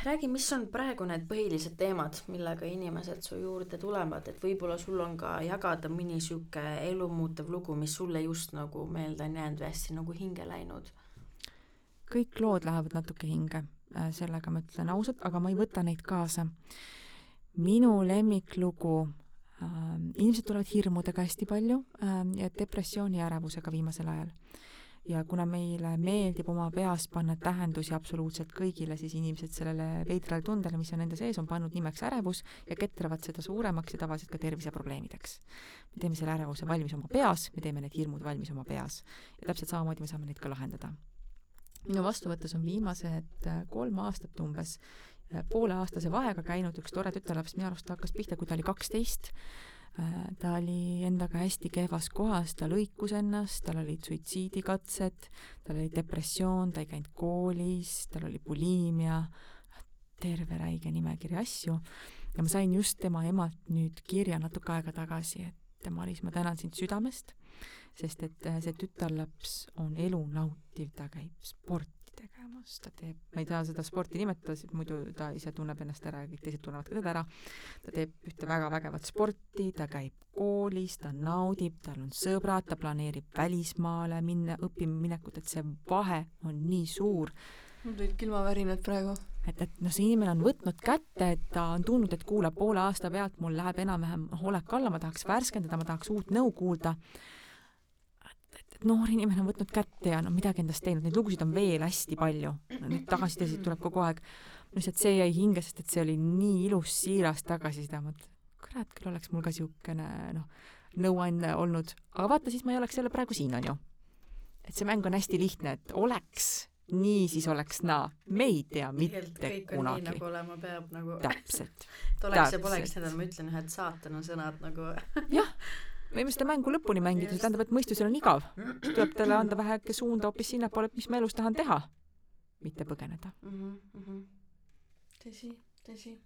Räägi, mis on praegu need põhilised teemad, millega inimesed su juurde tulevad, et võib-olla sul on ka jagada mõni sihuke elumuutev lugu, mis sulle just nagu meelde on jäänud või hästi nagu hinge läinud? kõik lood lähevad natuke hinge, äh, sellega ma ütlen ausalt, aga ma ei võta neid kaasa. minu lemmiklugu äh, inimesed tulevad hirmudega hästi palju äh, ja depressiooni ja ärevusega viimasel ajal. Ja kuna meile meeldib oma peas panna tähendusi absoluutselt kõigile, siis inimesed sellele veidrale tundele, mis on nende sees, on pannud nimeks ärevus ja ketravad seda suuremaks ja tavaliselt ka terviseprobleemideks. me teeme selle ärevuse valmis oma peas, me teeme need hirmud valmis oma peas ja täpselt samamoodi me saame neid ka lahendada minu vastuvõttes on viimased äh, kolm aastat umbes äh, pooleaastase vahega käinud üks tore tütarlaps, minu arust ta hakkas pihta, kui ta oli kaksteist. Äh, ta oli endaga hästi kehvas kohas, ta lõikus ennast, tal olid suitsiidikatsed, tal oli depressioon, ta ei käinud koolis, tal oli buliimia, terve räige nimekiri asju. ja ma sain just tema emalt nüüd kirja natuke aega tagasi, et Maris, ma tänan sind südamest sest et äh, see tütarlaps on elu nautiv, ta käib sporti tegemas, ta teeb, ma ei taha seda sporti nimetada, sest muidu ta ise tunneb ennast ära ja kõik teised tunnevad ka teda ära, ta teeb ühte väga vägevat sporti, ta käib koolis, ta naudib, tal on sõbrad, ta planeerib välismaale minna, õppima minekut, et see vahe on nii suur. mul tulid külmavärinad praegu. Et, et noh, see inimene on võtnud kätte, et ta on tundnud, et kuule, poole aasta pealt mul läheb enam-vähem olek alla, ma tahaks värskendada, ma tahaks uut nõu kuulda et noor inimene on võtnud kätte ja no midagi endast teinud, neid lugusid on veel hästi palju. Neid tagasisidesid tuleb kogu aeg. lihtsalt see jäi hinge, sest et see oli nii ilus, siiras tagasiside, ma mõtlen, kurat, küll oleks mul ka niisugune noh, nõuanne olnud, aga vaata, siis ma ei oleks jälle praegu siin, on ju. et see mäng on hästi lihtne, et oleks nii, siis oleks naa. me ei tea mitte kunagi. nagu olema peab nagu. täpselt. et oleks ja poleks, on, ma ütlen ühed saatana sõnad nagu. jah võime seda mängu lõpuni mängida, see tähendab, et mõistusel on igav. tuleb talle anda väheke suunda hoopis sinnapoole, et mis ma elus tahan teha, mitte põgeneda mm. -hmm. tõsi, tõsi.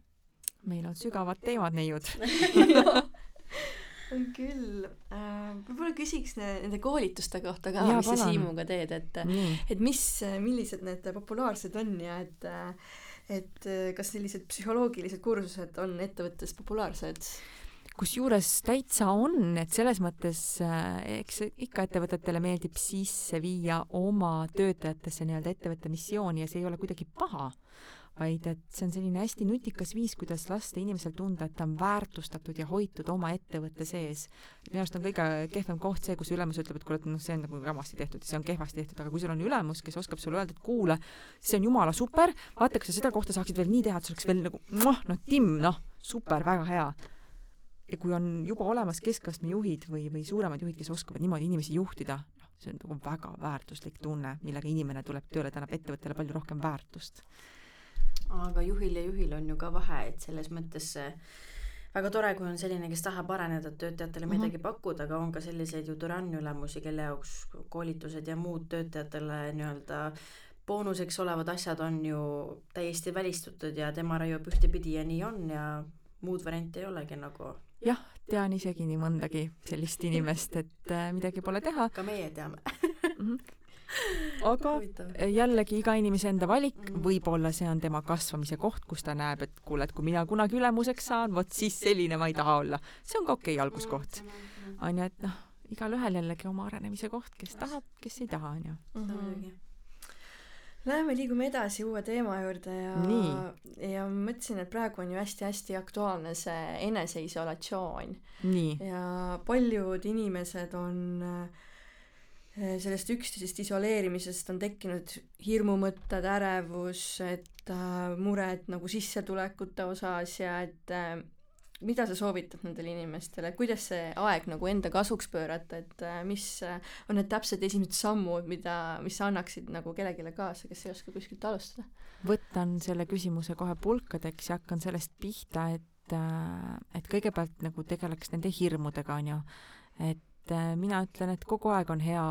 meil on sügavad teemad, neiud on küll äh,. võib-olla küsiks ne, nende koolituste kohta ka, mis sa Siimuga teed, et et mis, millised need populaarsed on ja et et kas sellised psühholoogilised kursused on ettevõttes populaarsed? Kusjuures täitsa on, et selles mõttes äh, eks ikka ettevõtetele meeldib sisse viia oma töötajatesse nii-öelda ettevõtte missiooni ja see ei ole kuidagi paha, vaid et see on selline hästi nutikas viis, kuidas lasta inimesel tunda, et ta on väärtustatud ja hoitud oma ettevõtte sees. minu arust on kõige kehvem koht see, kus ülemus ütleb, et kuule, et noh, see on nagu jamasti tehtud, see on kehvasti tehtud, aga kui sul on ülemus, kes oskab sulle öelda, et kuule, see on jumala super, vaata, kas sa seda kohta saaksid veel nii teha, et see oleks veel nagu noh, noh, Tim, noh, super, väga hea ja kui on juba olemas keskastme juhid või, või suuremad juhid, kes oskavad niimoodi inimesi juhtida, noh, see on nagu väga väärtuslik tunne, millega inimene tuleb tööle, ta annab ettevõttele palju rohkem väärtust. aga juhil ja juhil on ju ka vahe, et selles mõttes see väga tore, kui on selline, kes tahab areneda, töötajatele midagi mm -hmm. pakkuda, aga on ka selliseid ju türannyülemusi, kelle jaoks koolitused ja muud töötajatele nii-öelda boonuseks olevad asjad on ju täiesti välistatud ja tema raiub ühtepidi ja nii on ja muud varianti ei olegi nagu jah, tean isegi nii mõndagi sellist inimest, et äh, midagi pole teha. ka meie teame. -hmm. aga jällegi iga inimese enda valik -hmm. võib-olla see on tema kasvamise koht, kus ta näeb, et kuule, et kui mina kunagi ülemuseks saan, vot siis selline ma ei taha olla. see on ka okei okay alguskoht. on ju, et noh, igalühel jällegi oma arenemise koht, kes tahab, kes ei taha, on ju. muidugi Läheme, liigume edasi uue teema juurde ja Nii. ja mõtlesin, et praegu on ju hästi-hästi aktuaalne see eneseisolatsioon. ja paljud inimesed on äh, sellest üksteisest isoleerimisest on tekkinud hirmumõtted, ärevus, et äh, mured nagu sissetulekute osas ja et äh, mida sa soovitad nendele inimestele, kuidas see aeg nagu enda kasuks pöörata, et äh, mis äh, on need täpsed esimesed sammud, mida, mis sa annaksid nagu kellelegi kaasa, kes ei oska kuskilt alustada? võtan selle küsimuse kohe pulkadeks ja hakkan sellest pihta, et, äh, et kõigepealt nagu tegeleks nende hirmudega, on ju. et mina ütlen, et kogu aeg on hea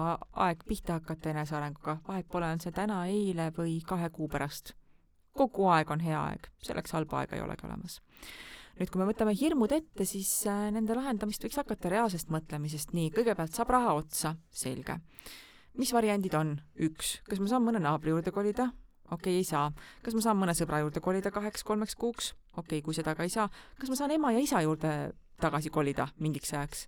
aeg pihta hakata enesearenguga, vahet pole, on see täna, eile või kahe kuu pärast. kogu aeg on hea aeg, selleks halba aega ei olegi olemas nüüd, kui me võtame hirmud ette, siis äh, nende lahendamist võiks hakata reaalsest mõtlemisest, nii, kõigepealt saab raha otsa, selge. mis variandid on? üks, kas ma saan mõne naabri juurde kolida? okei okay,, ei saa. kas ma saan mõne sõbra juurde kolida kaheks-kolmeks kuuks? okei okay,, kui seda ka ei saa, kas ma saan ema ja isa juurde tagasi kolida mingiks ajaks?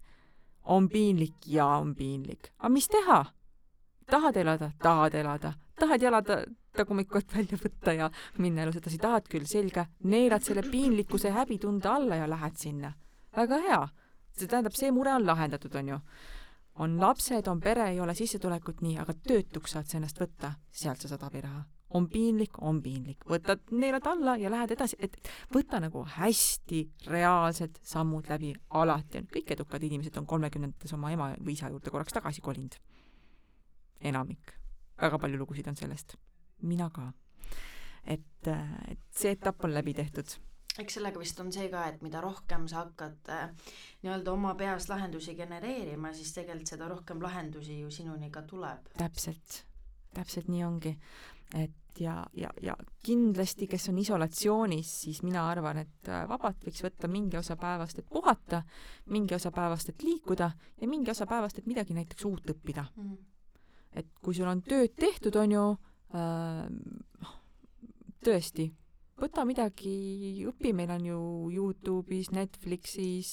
on piinlik? jaa, on piinlik. aga mis teha? tahad elada? tahad elada. tahad jalada tagumikut välja võtta ja minna elus edasi, tahad küll, selge, neelad selle piinlikkuse häbitunde alla ja lähed sinna. väga hea. see tähendab, see mure on lahendatud, on ju. on lapsed, on pere, ei ole sissetulekut, nii, aga töötuks saad sa ennast võtta, sealt sa saad abiraha. on piinlik, on piinlik, võtad, neelad alla ja lähed edasi, et võta nagu hästi reaalsed sammud läbi alati. kõik edukad inimesed on kolmekümnendates oma ema või isa juurde korraks tagasi kolinud. enamik. väga palju lugusid on sellest mina ka. et, et see etapp on läbi tehtud eks sellega vist on see ka, et mida rohkem sa hakkad äh, nii-öelda oma peas lahendusi genereerima, siis tegelikult seda rohkem lahendusi ju sinuni ka tuleb. täpselt, täpselt nii ongi. et ja, ja, ja kindlasti, kes on isolatsioonis, siis mina arvan, et äh, vabalt võiks võtta mingi osa päevast, et puhata, mingi osa päevast, et liikuda ja mingi osa päevast, et midagi näiteks uut õppida mm. -hmm. et kui sul on tööd tehtud, on ju, Äh, tõesti, võta midagi, õpi, meil on ju Youtube'is, Netflixis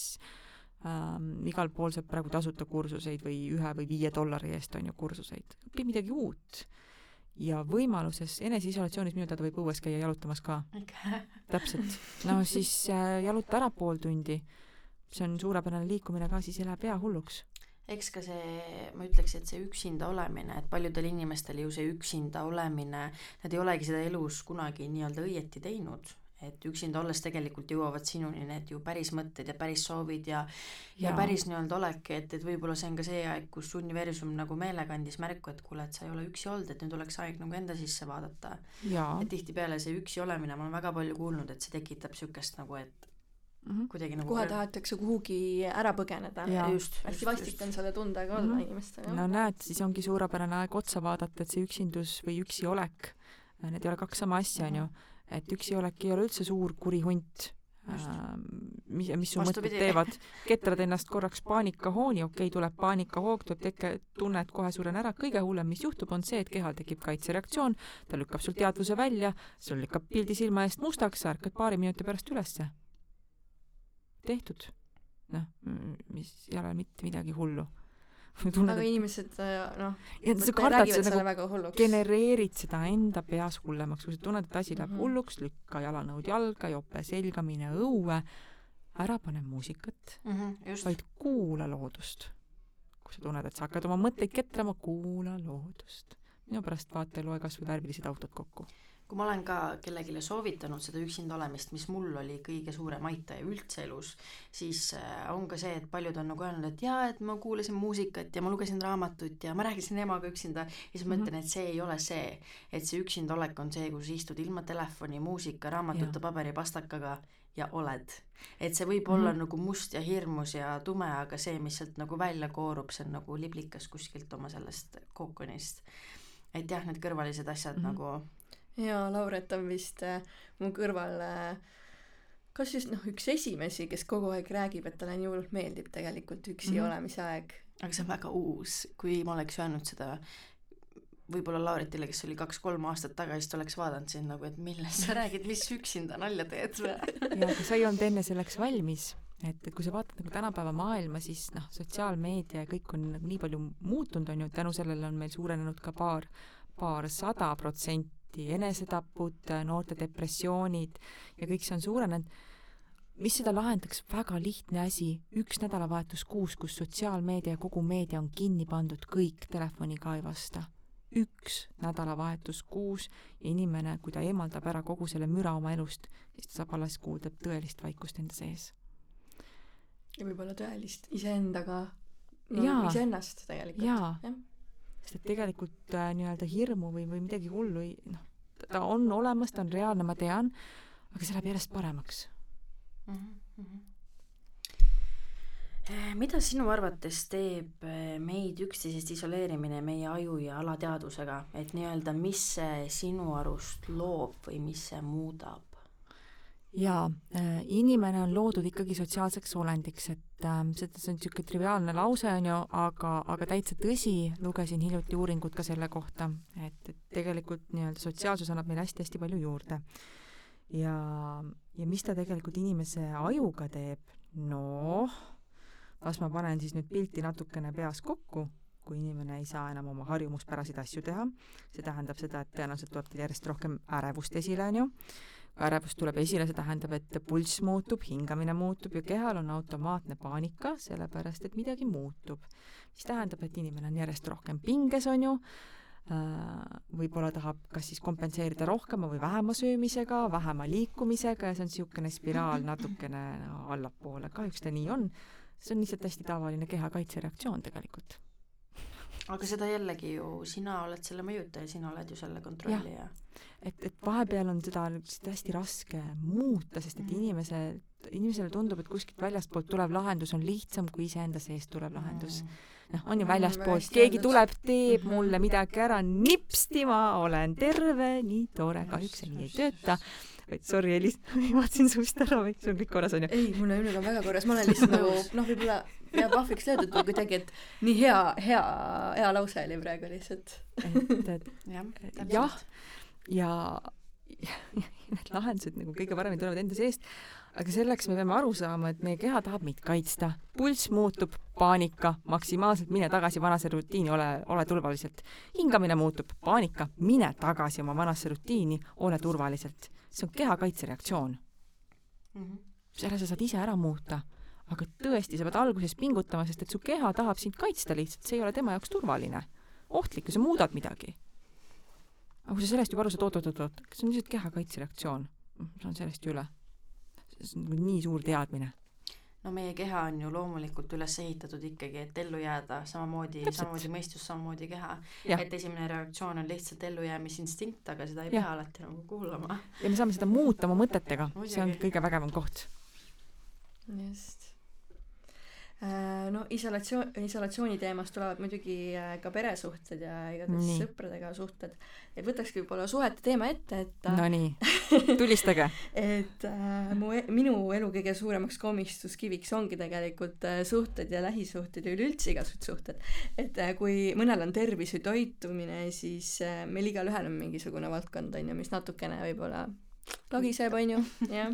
ähm,, igal pool saab praegu tasuta kursuseid või ühe või viie dollari eest on ju kursuseid, õpi midagi uut. ja võimaluses eneseisolatsioonis minu teada võib õues käia jalutamas ka. täpselt. no siis äh, jaluta ära pool tundi. see on suurepärane liikumine ka, siis ei lähe pea hulluks eks ka see, ma ütleks, et see üksinda olemine, et paljudel inimestel ju see üksinda olemine, nad ei olegi seda elus kunagi nii-öelda õieti teinud, et üksinda olles tegelikult jõuavad sinuni need ju päris mõtted ja päris soovid ja ja, ja päris nii-öelda olek, et, et võib-olla see on ka see aeg, kus universum nagu meelega andis märku, et kuule, et sa ei ole üksi olnud, et nüüd oleks aeg nagu enda sisse vaadata. et tihtipeale see üksi olemine, ma olen väga palju kuulnud, et see tekitab niisugust nagu, et mm -hmm. kuidagi nagu kohe tahetakse kuhugi ära põgeneda. hästi vastik on selle tundega olla mm -hmm. inimestel. no näed, siis ongi suurepärane aeg otsa vaadata, et see üksindus või üksiolek, need ei ole kaks sama asja, on ju. et üksiolek ei ole üldse suur kuri hunt äh, mis, mis su mõtted teevad, ketrad ennast korraks paanikahooni, okei okay,, tuleb paanikahoog, tuleb teke, tunne, et kohe suren ära, kõige hullem, mis juhtub, on see, et kehal tekib kaitsereaktsioon, ta lükkab sul teadvuse välja, sul lükkab pildi silma eest mustaks, sa ärkad paari minuti pärast ülesse tehtud. noh, mis ei ole mitte midagi hullu. Tunned, aga inimesed äh, noh, kardad seda nagu genereerid seda enda peas hullemaks, kui sa tunned, et asi läheb mm -hmm. hulluks, lükka jalanõud jalga, jope selga, mine õue, ära pane muusikat mm, -hmm, vaid kuula loodust. kui sa tunned, et sa hakkad oma mõtteid ketrama, kuula loodust. minu pärast vaata ja loe kas või värvilised autod kokku kui ma olen ka kellelegi soovitanud seda üksinda olemist, mis mul oli kõige suurem aitaja üldse elus, siis äh, on ka see, et paljud on nagu öelnud, et jaa, et ma kuulasin muusikat ja ma lugesin raamatut ja ma rääkisin emaga üksinda ja siis mm -hmm. ütlen, et see ei ole see, et see üksinda olek on see, kus istud ilma telefoni, muusika, raamatute, paberipastakaga ja oled. et see võib mm -hmm. olla nagu must ja hirmus ja tume, aga see, mis sealt nagu välja koorub, see on nagu liblikas kuskilt oma sellest kookonist. et jah, need kõrvalised asjad mm -hmm. nagu jaa, Lauret on vist äh, mu kõrval äh, kas just noh, üks esimesi, kes kogu aeg räägib, et talle nii hullult meeldib tegelikult üksi mm -hmm. olemise aeg. aga see on väga uus, kui ma oleks öelnud seda võib-olla Lauritile, kes oli kaks-kolm aastat tagasi, siis ta oleks vaadanud sind nagu, et millest sa räägid, mis üksinda nalja teed või? jaa, aga sa ei olnud enne selleks valmis. et kui sa vaatad nagu tänapäeva maailma, siis noh, sotsiaalmeedia ja kõik on nagu nii palju muutunud, on ju, tänu sellele on meil suurenenud ka paar, paarsada protsenti eriti enesetapud, noorte depressioonid ja kõik see on suurenenud, mis seda lahendaks, väga lihtne asi, üks nädalavahetus kuus, kus sotsiaalmeedia ja kogu meedia on kinni pandud, kõik telefoni ka ei vasta. üks nädalavahetus kuus ja inimene, kui ta eemaldab ära kogu selle müra oma elust, siis ta saab alles kuulda tõelist vaikust enda sees. Ja võib-olla tõelist iseendaga no, iseennast tegelikult Jaa. jah sest et tegelikult äh, nii-öelda hirmu või, või midagi hullu ei noh, ta on olemas, ta on reaalne, ma tean, aga see läheb järjest paremaks. Eh, mida sinu arvates teeb eh, meid üksteisest isoleerimine meie aju ja alateadvusega, et nii-öelda, mis see sinu arust loob või mis see muudab? Jaa äh,, inimene on loodud ikkagi sotsiaalseks olendiks, et äh, see, see on niisugune triviaalne lause, on ju, aga, aga täitsa tõsi, lugesin hiljuti uuringut ka selle kohta, et, et tegelikult nii-öelda sotsiaalsus annab meile hästi-hästi palju juurde. ja, ja mis ta tegelikult inimese ajuga teeb, noh, las ma panen siis nüüd pilti natukene peas kokku, kui inimene ei saa enam oma harjumuspäraseid asju teha, see tähendab seda, et tõenäoliselt tuleb tal järjest rohkem ärevust esile, on ju, ärevus tuleb esile, see tähendab, et pulss muutub, hingamine muutub ja kehal on automaatne paanika, sellepärast et midagi muutub. mis tähendab, et inimene on järjest rohkem pinges, on ju, võib-olla tahab kas siis kompenseerida rohkema või vähema söömisega, vähema liikumisega ja see on niisugune spiraal natukene allapoole, kahjuks ta nii on. see on lihtsalt hästi tavaline keha kaitsereaktsioon tegelikult. Aga seda jällegi ju, sina oled selle mõjutaja, sina oled ju selle kontrollija. et, et vahepeal on seda lihtsalt hästi raske muuta, sest et inimese, inimesele tundub, et kuskilt väljastpoolt tulev lahendus on lihtsam kui iseenda seest tulev lahendus. noh, on ju Mm, väljaspoolt, keegi tuleb, teeb Mhm. mulle midagi ära, nipsti, ma olen terve, nii tore, kahjuks see nii ei tööta. Sorry, Elis, vaatasin sust ära või sul kõik korras, on ju? ei mul on on väga korras ma olen lihtsalt nagu noh võib-olla ja pahviks löödud või kuidagi et nii hea hea hea lause oli praegu lihtsalt et, et jah, jah, ja, ja, ja need lahendused nagu kõige paremini tulevad enda seest, aga selleks me peame aru saama, et meie keha tahab meid kaitsta. pulss muutub, paanika, maksimaalselt mine tagasi vanasse rutiini, ole, ole turvaliselt. hingamine muutub, paanika, mine tagasi oma vanasse rutiini, ole turvaliselt. see on keha kaitsereaktsioon. Mhm. selle sa saad ise ära muuta. aga tõesti, sa pead alguses pingutama, sest et su keha tahab sind kaitsta lihtsalt, see ei ole tema jaoks turvaline. ohtlik, kui sa muudad midagi. aga kui sa sellest juba aru saad, oot-oot-oot, see on lihtsalt keha kaitsereaktsioon. ma saan sellest ju üle. See on nagu nii suur teadmine. no meie keha on ju loomulikult üles ehitatud ikkagi, et ellu jääda, samamoodi, samamoodi mõistus, samamoodi keha. Et esimene reaktsioon on lihtsalt ellujäämisinstinkt, aga seda ei Jah. pea alati nagu kuulama. ja me saame seda muuta oma mõtetega, see on kõige vägevam koht. just no isolatsioon isolatsiooni teemast tulevad muidugi äh, ka peresuhted ja igatahes Nii. sõpradega suhted et võtakski võib-olla suhete teema ette et äh, Nonii, tulistage. et äh, mu e- minu elu kõige suuremaks komistuskiviks ongi tegelikult äh, suhted ja lähisuhted ja üleüldse igasugused suhted et äh, kui mõnel on tervis või toitumine siis äh, meil igalühel on mingisugune valdkond on ju mis natukene võib-olla lagiseb on ju jah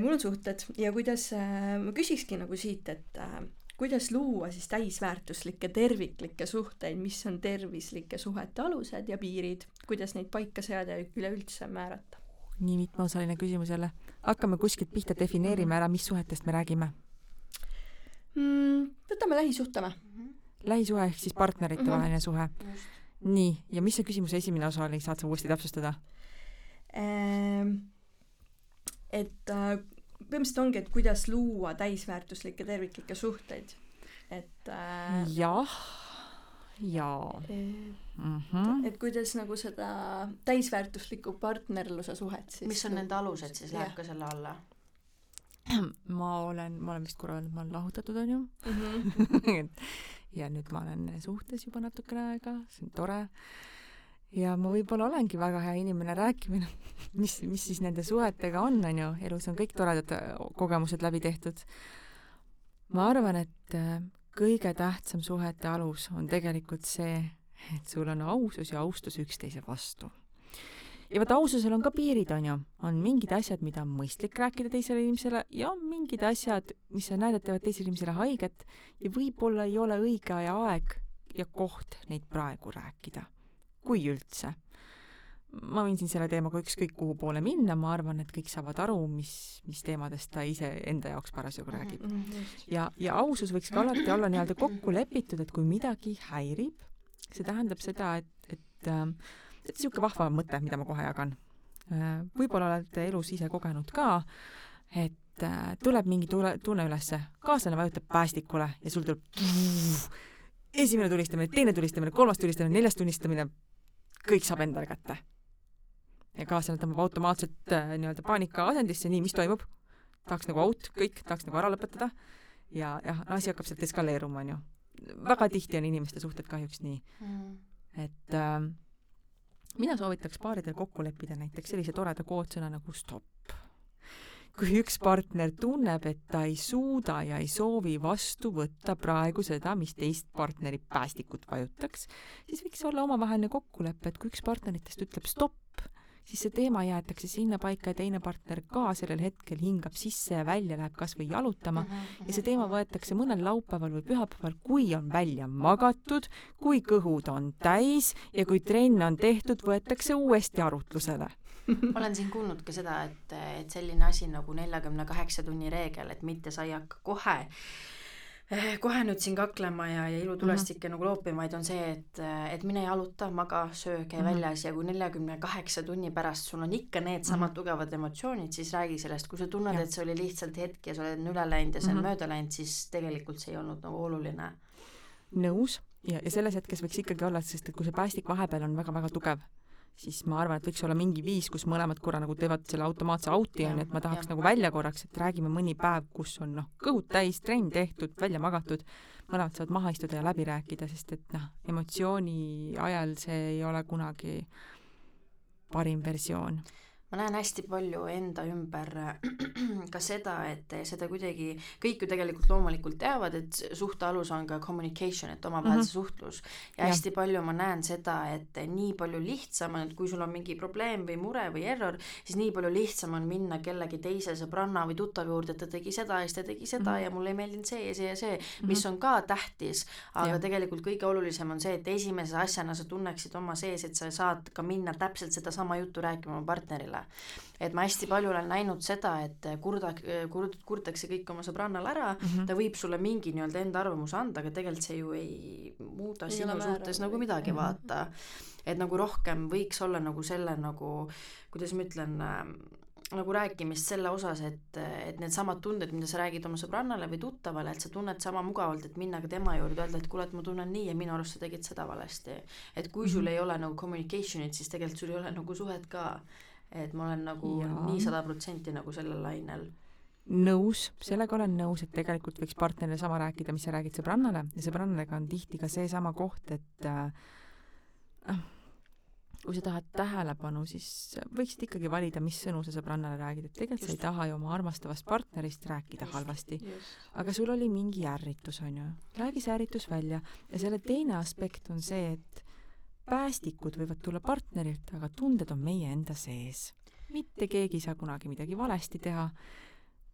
mul on suhted ja kuidas äh, ma küsikski nagu siit et äh, kuidas luua siis täisväärtuslikke terviklikke suhteid mis on tervislike suhete alused ja piirid kuidas neid paika seada ja üleüldse määrata nii mitmeosaline küsimus jälle. hakkame kuskilt pihta, defineerime ära, mis suhetest me räägime. mm, võtame lähisuhte või lähisuhe ehk siis partnerite Mhm. vaheline suhe. nii, ja mis see küsimuse esimene osa oli, saad sa uuesti täpsustada? Ehm, et äh, põhimõtteliselt ongi, et kuidas luua täisväärtuslikke terviklikke suhteid. et äh, jah, jaa et, mm. -hmm. et kuidas nagu seda täisväärtuslikku partnerluse suhet siis mis on nende alused siis, läheb ka selle alla? ma olen, ma olen vist korra öelnud, ma olen lahutatud, onju Mhm. ja nüüd ma olen suhtes juba natukene aega, see on tore. Ja ma võib-olla olengi väga hea inimene rääkima, mis, mis siis nende suhetega on, onju, elus on kõik toredad äh, kogemused läbi tehtud. ma arvan, et äh, kõige tähtsam suhete alus on tegelikult see, et sul on ausus ja austus üksteise vastu. ja vot aususel on ka piirid, onju. on mingid asjad, mida on mõistlik rääkida teisele inimesele ja on mingid asjad, mis sa näed, et teevad teisele inimesele haiget ja võib-olla ei ole õige aeg ja koht neid praegu rääkida. Kui üldse. ma võin siin selle teemaga ükskõik kuhu poole minna, ma arvan, et kõik saavad aru, mis, mis teemadest ta ise enda jaoks parasjagu räägib just ja, ja ausus võiks ka alati olla nii-öelda kokku lepitud, et kui midagi häirib, see tähendab seda, et, et ähm, on niisugune vahva mõte, mida ma kohe jagan. võib-olla olete elus ise kogenud ka, et et äh, tuleb mingi tule, tunne ülesse, kaaslane vajutab päästikule ja sul tuleb esimene tulistamine, teine tulistamine, kolmas tulistamine, neljas tulistamine, kõik saab endale kätte. ja kaaslane tõmbab automaatselt äh, nii-öelda paanika asendisse, nii, mis toimub? tahaks nagu out, kõik, tahaks nagu ära lõpetada ja jah, asi hakkab sealt eskaleeruma, onju. väga tihti on inimeste suhted kahjuks nii mm., et äh, mina soovitaks paaridel kokku leppida näiteks sellise toreda koodsõna nagu stopp kui üks partner tunneb, et ta ei suuda ja ei soovi vastu võtta praegu seda, mis teist partneri päästikut vajutaks, siis võiks olla omavaheline kokkulepe, et kui üks partneritest ütleb stopp, siis see teema jäetakse sinnapaika ja teine partner ka sellel hetkel hingab sisse ja välja, läheb kas või jalutama. Ja see teema võetakse mõnel laupäeval või pühapäeval, kui on välja magatud, kui kõhud on täis ja kui trenn on tehtud, võetakse uuesti arutlusele olen siin kuulnud ka seda, et, et selline asi nagu neljakümne kaheksa tunni reegel, et mitte sa ei hakka kohe kohe nüüd siin kaklema ja, ja ilutulest ikka mm -hmm. nagu loopima, vaid on see, et, et mine jaluta, maga, söö, käi mm -hmm. väljas ja kui neljakümne kaheksa tunni pärast sul on ikka needsamad mm -hmm. tugevad emotsioonid, siis räägi sellest, kui sa tunned, et see oli lihtsalt hetk ja sa oled üle läinud ja see on mm -hmm. mööda läinud, siis tegelikult see ei olnud nagu oluline. nõus ja, ja selles hetkes võiks ikkagi olla, sest et kui see päästik vahepeal on väga-väga tugev siis ma arvan, et võiks olla mingi viis, kus mõlemad korra nagu teevad selle automaatse out'i onju, et ma tahaks ja. nagu välja korraks, et räägime mõni päev, kus on noh, kõhud täis, trenn tehtud, välja magatud, mõlemad saavad maha istuda ja läbi rääkida, sest et noh, emotsiooni ajal see ei ole kunagi parim versioon ma näen hästi palju enda ümber ka seda, et seda kuidagi, kõik ju tegelikult loomulikult teavad, et suhte alus on ka communication, et omavahel mm -hmm. suhtlus. ja hästi ja. palju ma näen seda, et nii palju lihtsam on, et kui sul on mingi probleem või mure või error, siis nii palju lihtsam on minna kellegi teise sõbranna või tuttava juurde, et ta tegi seda ja siis ta tegi seda mm -hmm. ja mulle ei meeldinud see ja see ja see, mis mm -hmm. on ka tähtis, aga ja. tegelikult kõige olulisem on see, et esimese asjana sa tunneksid oma sees, et sa saad ka minna täpselt sedasama juttu rääkima oma partnerile seda. et ma hästi palju olen näinud seda, et kurda, kurd-, kurtakse kõik oma sõbrannale ära mm, -hmm. ta võib sulle mingi nii-öelda enda arvamuse anda, aga tegelikult see ju ei muuda ei sinu suhtes nagu midagi mm, -hmm. vaata. et nagu rohkem võiks olla nagu selle nagu, kuidas ma ütlen äh,, nagu rääkimist selle osas, et, et needsamad tunded, mida sa räägid oma sõbrannale või tuttavale, et sa tunned sama mugavalt, et minna ka tema juurde, öelda, et kuule, et ma tunnen nii ja minu arust sa tegid seda valesti. et kui sul mm -hmm. ei ole nagu communication'it, siis tegelikult sul ei ole nagu suhet ka et ma olen nagu ja. nii sada protsenti nagu sellel lainel nõus, sellega olen nõus, et tegelikult võiks partnerile sama rääkida, mis sa räägid sõbrannale ja sõbrannaga on tihti ka seesama koht, et äh, kui sa tahad tähelepanu, siis võiksid ikkagi valida, mis sõnu sa sõbrannale räägid, et tegelikult just. sa ei taha ju oma armastavast partnerist rääkida just, halvasti. aga sul oli mingi ärritus, on ju. räägi see ärritus välja ja selle teine aspekt on see, et päästikud võivad tulla partnerilt, aga tunded on meie enda sees. mitte keegi ei saa kunagi midagi valesti teha,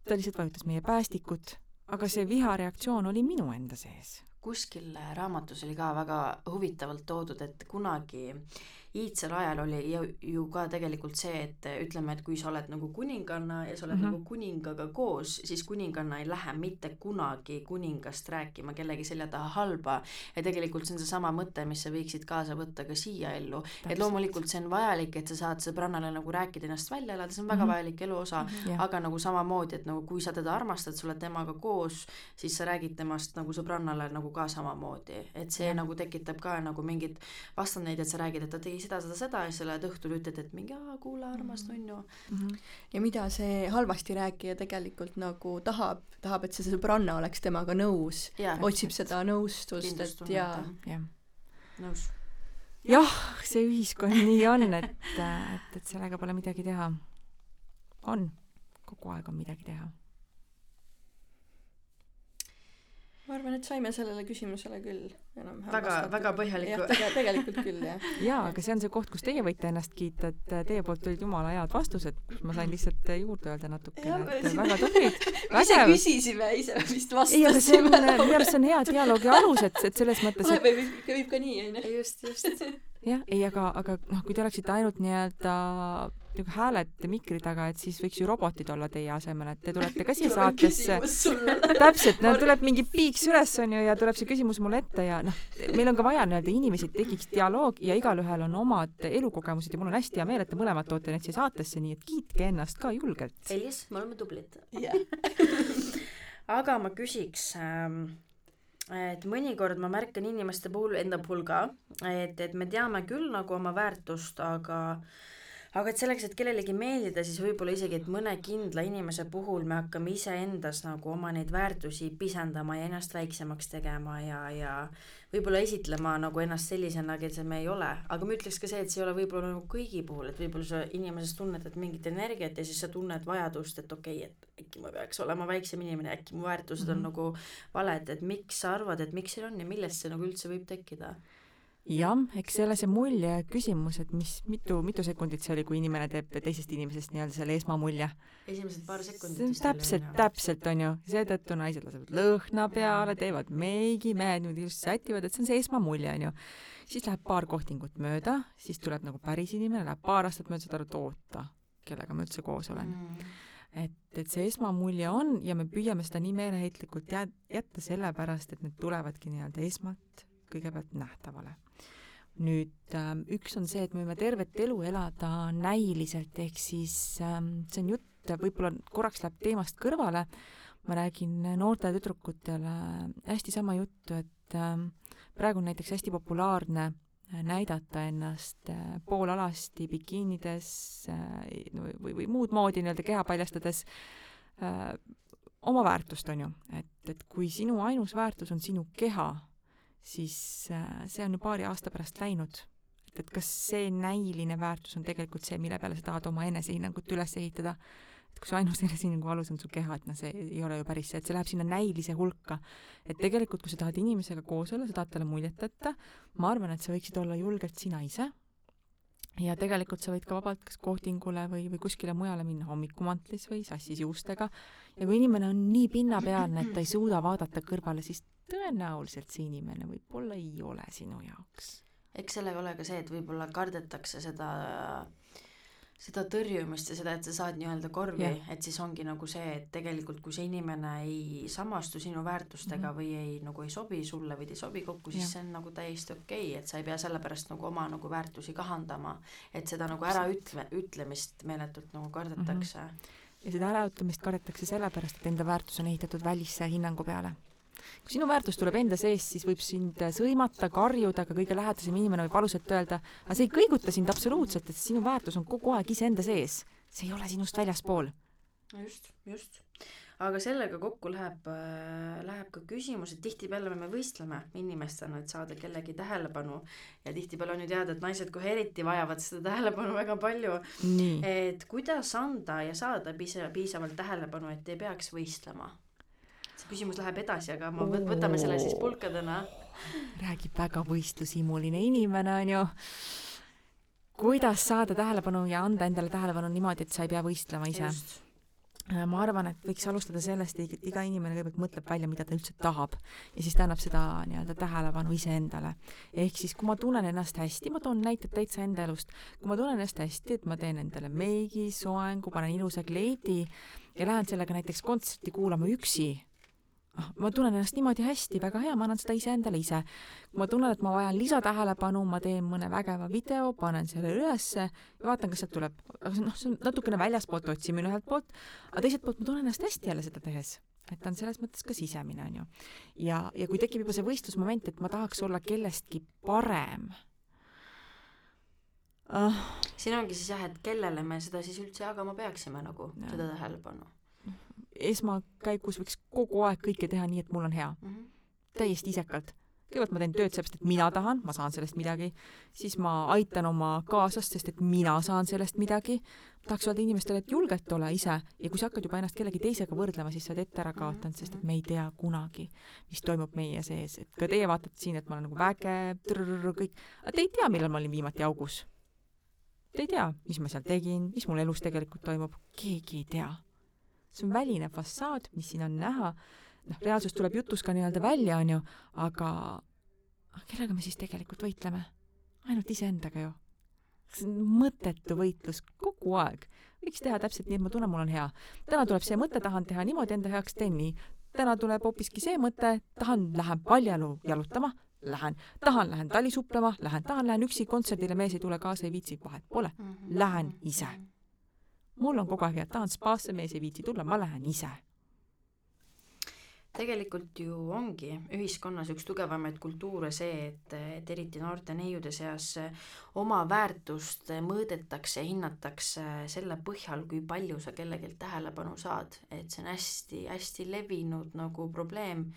ta lihtsalt vajutas meie päästikut, aga see vihareaktsioon oli minu enda sees. kuskil raamatus oli ka väga huvitavalt toodud, et kunagi iidsel ajal oli ju, ju ka tegelikult see, et ütleme, et kui sa oled nagu kuninganna ja sa oled mm -hmm. nagu kuningaga koos, siis kuninganna ei lähe mitte kunagi kuningast rääkima kellegi selja taha halba. ja tegelikult see on seesama mõte, mis sa võiksid kaasa võtta ka siia ellu. et loomulikult see on vajalik, et sa saad sõbrannale nagu rääkida ennast välja elada, see on väga mm -hmm. vajalik eluosa mm, -hmm. aga nagu samamoodi, et nagu kui sa teda armastad, sa oled temaga koos, siis sa räägid temast nagu sõbrannale nagu ka samamoodi, et see ja. nagu tekitab ka nagu mingit vastandeid, et sa räägid, et ta tegi seda, seda, seda ja siis sa lähed õhtul ütled, et mingi aa, kuule, armas mhm. nunnu mm. -hmm. ja mida see halvasti rääkija tegelikult nagu tahab, tahab, et see sõbranna oleks temaga nõus, otsib seda nõustust, et jaa. jah. nõus. jah, see ühiskond nii on, et, et, et sellega pole midagi teha. on, kogu aeg on midagi teha ma arvan, et saime sellele küsimusele küll enam-vähem väga, väga põhjaliku. jah, tegelikult küll, jah. jaa, aga see on see koht, kus teie võite ennast kiita, et teie poolt olid jumala head vastused, ma sain lihtsalt juurde öelda natukene, et väga tublid. ise küsisime, ise vist vastasime. ei, aga see on, minu arust see on hea dialoogi alus, et, et selles mõttes, et vahepeal võib, võib ka nii, onju. just, just. jah, ei, aga, aga noh, kui te oleksite ainult nii-öelda nagu hääled mikri taga, et siis võiks ju robotid olla teie asemel, et te tulete ka siia saatesse. täpselt, no tuleb mingi piiks üles, onju, ja tuleb see küsimus mulle ette ja noh, meil on ka vaja nii-öelda inimesi, et tekiks dialoog ja igalühel on omad elukogemused ja mul on hästi hea meel, et te mõlemad toote neid siia saatesse, nii et kiitke ennast ka julgelt. Elis, me oleme tublid aga ma küsiks ähm, et mõnikord ma märkan inimeste puhul, enda puhul ka, et, et me teame küll nagu oma väärtust, aga aga et selleks, et kellelegi meeldida, siis võib-olla isegi, et mõne kindla inimese puhul me hakkame iseendas nagu oma neid väärtusi pisendama ja ennast väiksemaks tegema ja, ja võib-olla esitlema nagu ennast sellisena, kes me ei ole, aga ma ütleks ka see, et see ei ole võib-olla nagu kõigi puhul, et võib-olla sa inimesest tunnetad mingit energiat ja siis sa tunned vajadust, et okei okay,, et äkki ma peaks olema väiksem inimene, äkki mu väärtused mm -hmm. on mhm. nagu valed, et miks sa arvad, et miks see on ja millest see nagu üldse võib tekkida jah, eks selle see mulje küsimus, et mis, mitu, mitu sekundit see oli, kui inimene teeb teisest inimesest nii-öelda selle esmamulje. esimesed paar sekundit. täpselt, täpselt on ju, seetõttu naised lasevad lõhna peale, teevad meigi, mehed niimoodi just sätivad, et see on see esmamulje on ju. siis läheb paar kohtingut mööda, siis tuleb nagu päris inimene, läheb paar aastat mööda, saad aru, et oota, kellega ma üldse koos olen mm et, et see esmamulje on ja me püüame seda nii meeleheitlikult jää-, jätta sellepärast, et need tulevadki nii-öelda esmalt kõigepealt nähtavale. Nüüd äh, üks on see, et me võime tervet elu elada näiliselt, ehk siis äh, see on jutt, võib-olla korraks läheb teemast kõrvale, ma räägin noortele tüdrukutele hästi sama juttu, et äh, praegu on näiteks hästi populaarne äh, näidata ennast äh, poolalasti bikiinides äh, või, või muud moodi nii-öelda keha paljastades oma väärtust, on ju, et, et kui sinu ainus väärtus on sinu keha, siis äh, see on ju paari aasta pärast läinud. et, et kas see näiline väärtus on tegelikult see, mille peale sa tahad oma enesehinnangut üles ehitada, et kui su ainus enesehinnangu alus on su keha, et noh, see ei ole ju päris see, et see läheb sinna näilise hulka. et tegelikult, kui sa tahad inimesega koos olla, sa tahad talle muljet jätta, ma arvan, et sa võiksid olla julgelt sina ise, ja tegelikult sa võid ka vabalt kas kohtingule või, või kuskile mujale minna hommikumantlis või sassis juustega ja kui inimene on nii pinnapealne, et ta ei suuda vaadata kõrvale, siis tõenäoliselt see inimene võib-olla ei ole sinu jaoks. eks sellega ole ka see, et võib-olla kardetakse seda, seda tõrjumist ja seda, et sa saad nii-öelda korvi yeah., et siis ongi nagu see, et tegelikult kui see inimene ei samastu sinu väärtustega mm -hmm. või ei, nagu ei sobi sulle või te ei sobi kokku, siis yeah. see on nagu täiesti okei okay,, et sa ei pea sellepärast nagu oma nagu väärtusi kahandama, et seda nagu äraütle, ütlemist meeletult nagu kardetakse mm. -hmm ja seda äraütlemist kardetakse sellepärast, et enda väärtus on ehitatud välisse hinnangu peale kui sinu väärtus tuleb enda seest, siis võib sind sõimata, karjuda, ka kõige lähedasem inimene võib valusalt öelda, aga see ei kõiguta sind absoluutselt, et sinu väärtus on kogu aeg iseenda sees. see ei ole sinust väljaspool. just, just. aga sellega kokku läheb äh,, läheb ka küsimus, et tihtipeale me võistleme inimestena, et saada kellegi tähelepanu ja tihtipeale on ju teada, et naised kohe eriti vajavad seda tähelepanu väga palju. et kuidas anda ja saada piisa-, piisavalt tähelepanu, et ei peaks võistlema see küsimus läheb edasi, aga ma võt-, võtame selle siis pulkadena. räägib väga võistlushimuline inimene, onju. kuidas saada tähelepanu ja anda endale tähelepanu niimoodi, et sa ei pea võistlema ise? Äh, ma arvan, et võiks alustada sellest, et iga inimene kõigepealt mõtleb välja, mida ta üldse tahab ja siis ta annab seda nii-öelda tähelepanu iseendale. ehk siis, kui ma tunnen ennast hästi, ma toon näited täitsa enda elust, kui ma tunnen ennast hästi, et ma teen endale meigi, soengu, panen ilusa kleidi ja lähen sellega näiteks kontserti kuulama üksi ma tunnen ennast niimoodi hästi, väga hea, ma annan seda iseendale ise. kui ma tunnen, et ma vajan lisatähelepanu, ma teen mõne vägeva video, panen selle ülesse ja vaatan, kas sealt tuleb, noh, see on natukene väljaspoolt otsimine ühelt poolt, aga teiselt poolt ma tunnen ennast hästi jälle seda tehes. Et ta on selles mõttes ka sisemine, on ju. ja, ja kui tekib juba see võistlusmoment, et ma tahaks olla kellestki parem. Ah.. siin ongi siis jah, et kellele me seda siis üldse jagama peaksime nagu, seda tähelepanu esmakäigus võiks kogu aeg kõike teha nii, et mul on hea mm. -hmm. täiesti isekalt. kõigepealt ma teen tööd sellepärast, et mina tahan, ma saan sellest midagi, siis ma aitan oma kaaslast, sest et mina saan sellest midagi. tahaks öelda inimestele, et julgelt ole ise ja kui sa hakkad juba ennast kellegi teisega võrdlema, siis sa oled ette ära kaotanud, sest et me ei tea kunagi, mis toimub meie sees, et ka teie vaatate siin, et ma olen nagu vägev, kõik, aga te ei tea, millal ma olin viimati augus. Te ei tea, mis ma seal tegin, mis mul elus tegelikult toimub, keegi ei tea see on väline fassaad, mis siin on näha, noh, reaalsus tuleb jutus ka nii-öelda välja, on ju, aga kellega me siis tegelikult võitleme? ainult iseendaga ju. see on mõttetu võitlus kogu aeg. võiks teha täpselt nii, et ma tunnen, mul on hea. täna tuleb see mõte, tahan teha niimoodi enda heaks, teen nii. täna tuleb hoopiski see mõte, tahan, lähen paljajalu jalutama, lähen, tahan, lähen talisuplema, lähen, tahan, lähen üksi kontserdile, mees ei tule kaasa, ei viitsi, vahet pole. Lähen ise. Mul on kogu aeg hea, tahan spaasse, mees ei viitsi tulla, ma lähen ise. Tegelikult ju ongi ühiskonnas üks tugevamaid kultuure see, et, et eriti noorte neiude seas oma väärtust mõõdetakse, hinnatakse selle põhjal, kui palju sa kellelgi tähelepanu saad, et see on hästi-hästi levinud nagu probleem,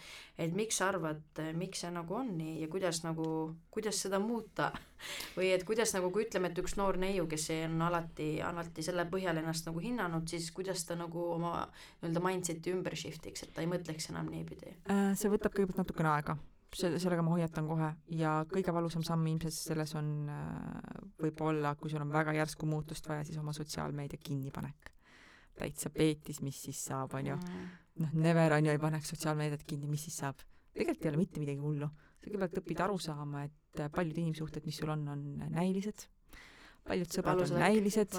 et miks sa arvad, miks see nagu on nii ja kuidas nagu, kuidas seda muuta või et kuidas nagu, kui ütleme, et üks noor neiu, kes on alati, alati selle põhjal ennast nagu hinnanud, siis kuidas ta nagu oma nii-öelda mindset'i ümber shift'iks, et ta ei mõtleks enam niipidi? Äh, see võtab kõigepealt natukene aega selle, sellega ma hoiatan kohe ja kõige valusam samm ilmselt selles on äh, võib-olla, kui sul on väga järsku muutust vaja, siis oma sotsiaalmeedia kinnipanek. täitsa peetis, mis siis saab, onju. Mm. noh, never on ju, ei paneks sotsiaalmeediat kinni, mis siis saab. tegelikult ei ole mitte midagi hullu. Sa kõigepealt õpid aru saama, et paljud inimsuhted, mis sul on, on näilised paljud sõbrad valus on näilised,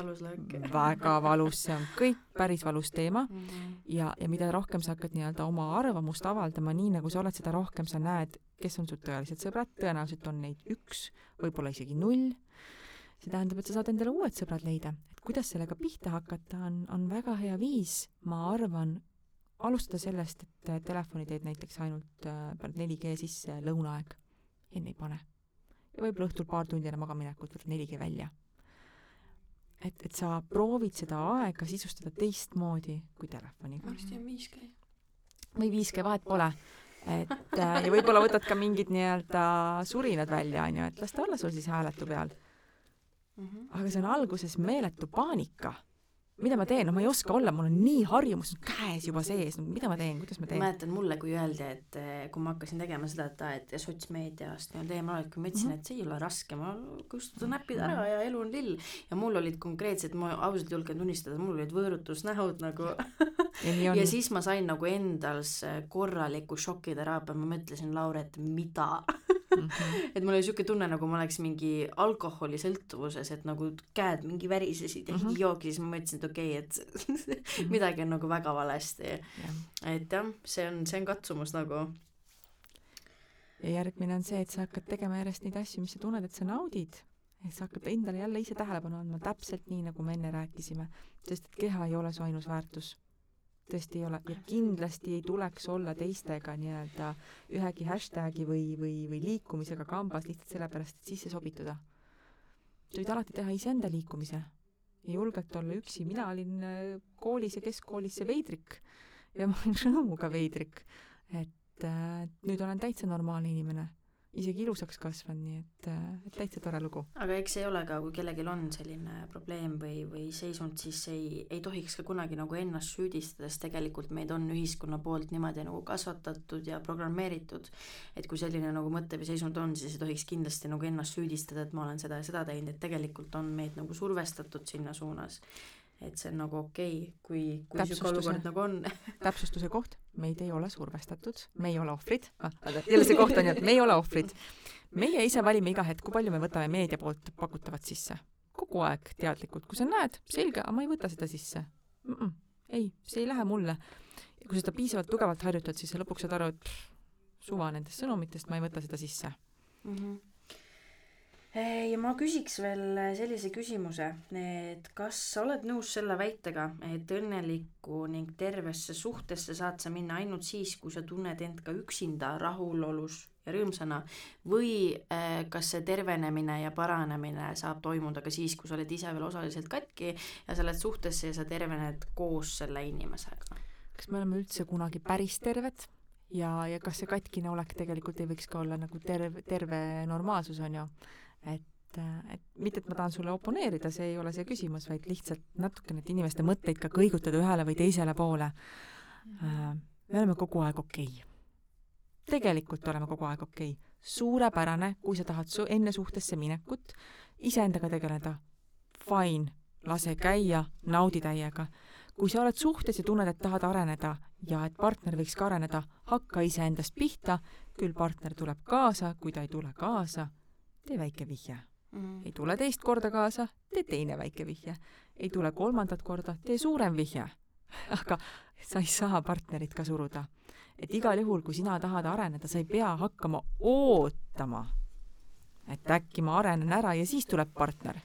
väga valus, see on kõik päris valus teema mm. -hmm. ja, ja mida rohkem sa hakkad nii-öelda oma arvamust avaldama, nii nagu sa oled, seda rohkem sa näed, kes on su tõelised sõbrad, tõenäoliselt on neid üks, võib-olla isegi null. see tähendab, et sa saad endale uued sõbrad leida. et kuidas sellega pihta hakata, on, on väga hea viis, ma arvan, alustada sellest, et telefoni teed näiteks ainult äh, 4G sisse lõunaaeg, enne ei pane. ja võib-olla õhtul paar tundi enne magamaminekut võtad 4G välja et, et sa proovid seda aega sisustada teistmoodi kui telefoniga. varsti on 5G. või 5G, vahet pole. et äh, ja võib-olla võtad ka mingid nii-öelda surinad välja, onju, et las ta olla sul siis hääletu peal. -hmm. aga see on alguses meeletu paanika mida ma teen, no ma ei oska olla, mul on nii harjumus käes juba sees, no mida ma teen, kuidas ma teen? mäletan mulle, kui öeldi, et eh, kui ma hakkasin tegema seda, et aa, et sotsmeediast nii-öelda eemal oled, kui ma ütlesin mm, -hmm. et see ei ole raske, ma kustutan näpid ära mhm. ja elu on lill. ja mul olid konkreetsed, ma ausalt julgen tunnistada, mul olid võõrutusnähud nagu ja, ja siis ma sain nagu endals korraliku šokiteraapia, ma mõtlesin, Lauret, mida mm. -hmm. et mul oli siuke tunne, nagu ma oleks mingi alkoholisõltuvuses, et nagu käed mingi värisesid ja mm -hmm. higi jooksis, ma mõtlesin, et okei okay,, et -hmm. midagi on nagu väga valesti yeah.. et jah, see on, see on katsumus nagu. ja järgmine on see, et sa hakkad tegema järjest neid asju, mis sa tunned, et sa naudid ehk sa hakkad endale jälle ise tähelepanu andma täpselt nii, nagu me enne rääkisime, sest et keha ei ole su ainus väärtus tõesti ei ole ja kindlasti ei tuleks olla teistega nii-öelda ühegi hashtagi või, või, või liikumisega kambas lihtsalt sellepärast, et sisse sobituda. sa võid alati teha iseenda liikumise ja julgelt olla üksi, mina olin äh, koolis ja keskkoolis see veidrik ja ma olin rõõmuga veidrik, et äh, nüüd olen täitsa normaalne inimene isegi ilusaks kasvanud, nii et, äh, et täitsa tore lugu. aga eks ei ole ka, kui kellelgi on selline probleem või, või seisund, siis ei, ei tohiks ka kunagi nagu ennast süüdistada, sest tegelikult meid on ühiskonna poolt niimoodi nagu kasvatatud ja programmeeritud, et kui selline nagu mõte või seisund on, siis ei tohiks kindlasti nagu ennast süüdistada, et ma olen seda ja seda teinud, et tegelikult on meid nagu survestatud sinna suunas et see on nagu okei okay,, kui, kui niisugune olukord nagu on täpsustuse koht, meid ei ole survestatud, me ei ole ohvrid, ah, jälle see koht on ju, et me ei ole ohvrid. meie ise valime iga hetk, kui palju me võtame meedia poolt pakutavat sisse. kogu aeg teadlikult, kui sa näed, selge, aga ma ei võta seda sisse mm. -mm, ei, see ei lähe mulle. kui sa seda piisavalt tugevalt harjutad, siis sa lõpuks saad aru, et pff, suva nendest sõnumitest, ma ei võta seda sisse mm. -hmm ja ma küsiks veel sellise küsimuse, et kas sa oled nõus selle väitega, et õnnelikku ning tervesse suhtesse saad sa minna ainult siis, kui sa tunned end ka üksinda rahulolus ja rõõmsana või äh, kas see tervenemine ja paranemine saab toimuda ka siis, kui sa oled ise veel osaliselt katki ja sa oled suhtesse ja sa tervened koos selle inimesega? kas me oleme üldse kunagi päris terved? ja, ja kas see katkine olek tegelikult ei võiks ka olla nagu terve, terve normaalsus, on ju et et mitte, et ma tahan sulle oponeerida, see ei ole see küsimus, vaid lihtsalt natukene, et inimeste mõtteid ka kõigutada ühele või teisele poole. Mhm. me oleme kogu aeg okei okay.. tegelikult oleme kogu aeg okei okay.. suurepärane, kui sa tahad su enne suhtesse minekut iseendaga tegeleda, fine, lase käia, naudi täiega. kui sa oled suhtes ja tunned, et tahad areneda ja et partner võiks ka areneda, hakka iseendast pihta, küll partner tuleb kaasa, kui ta ei tule kaasa tee väike vihje, mm. ei tule teist korda kaasa, tee teine väike vihje. ei tule kolmandat korda, tee suurem vihje. aga sa ei saa partnerit ka suruda. et igal juhul, kui sina tahad areneda, sa ei pea hakkama ootama, et äkki ma arenen ära ja siis tuleb partner.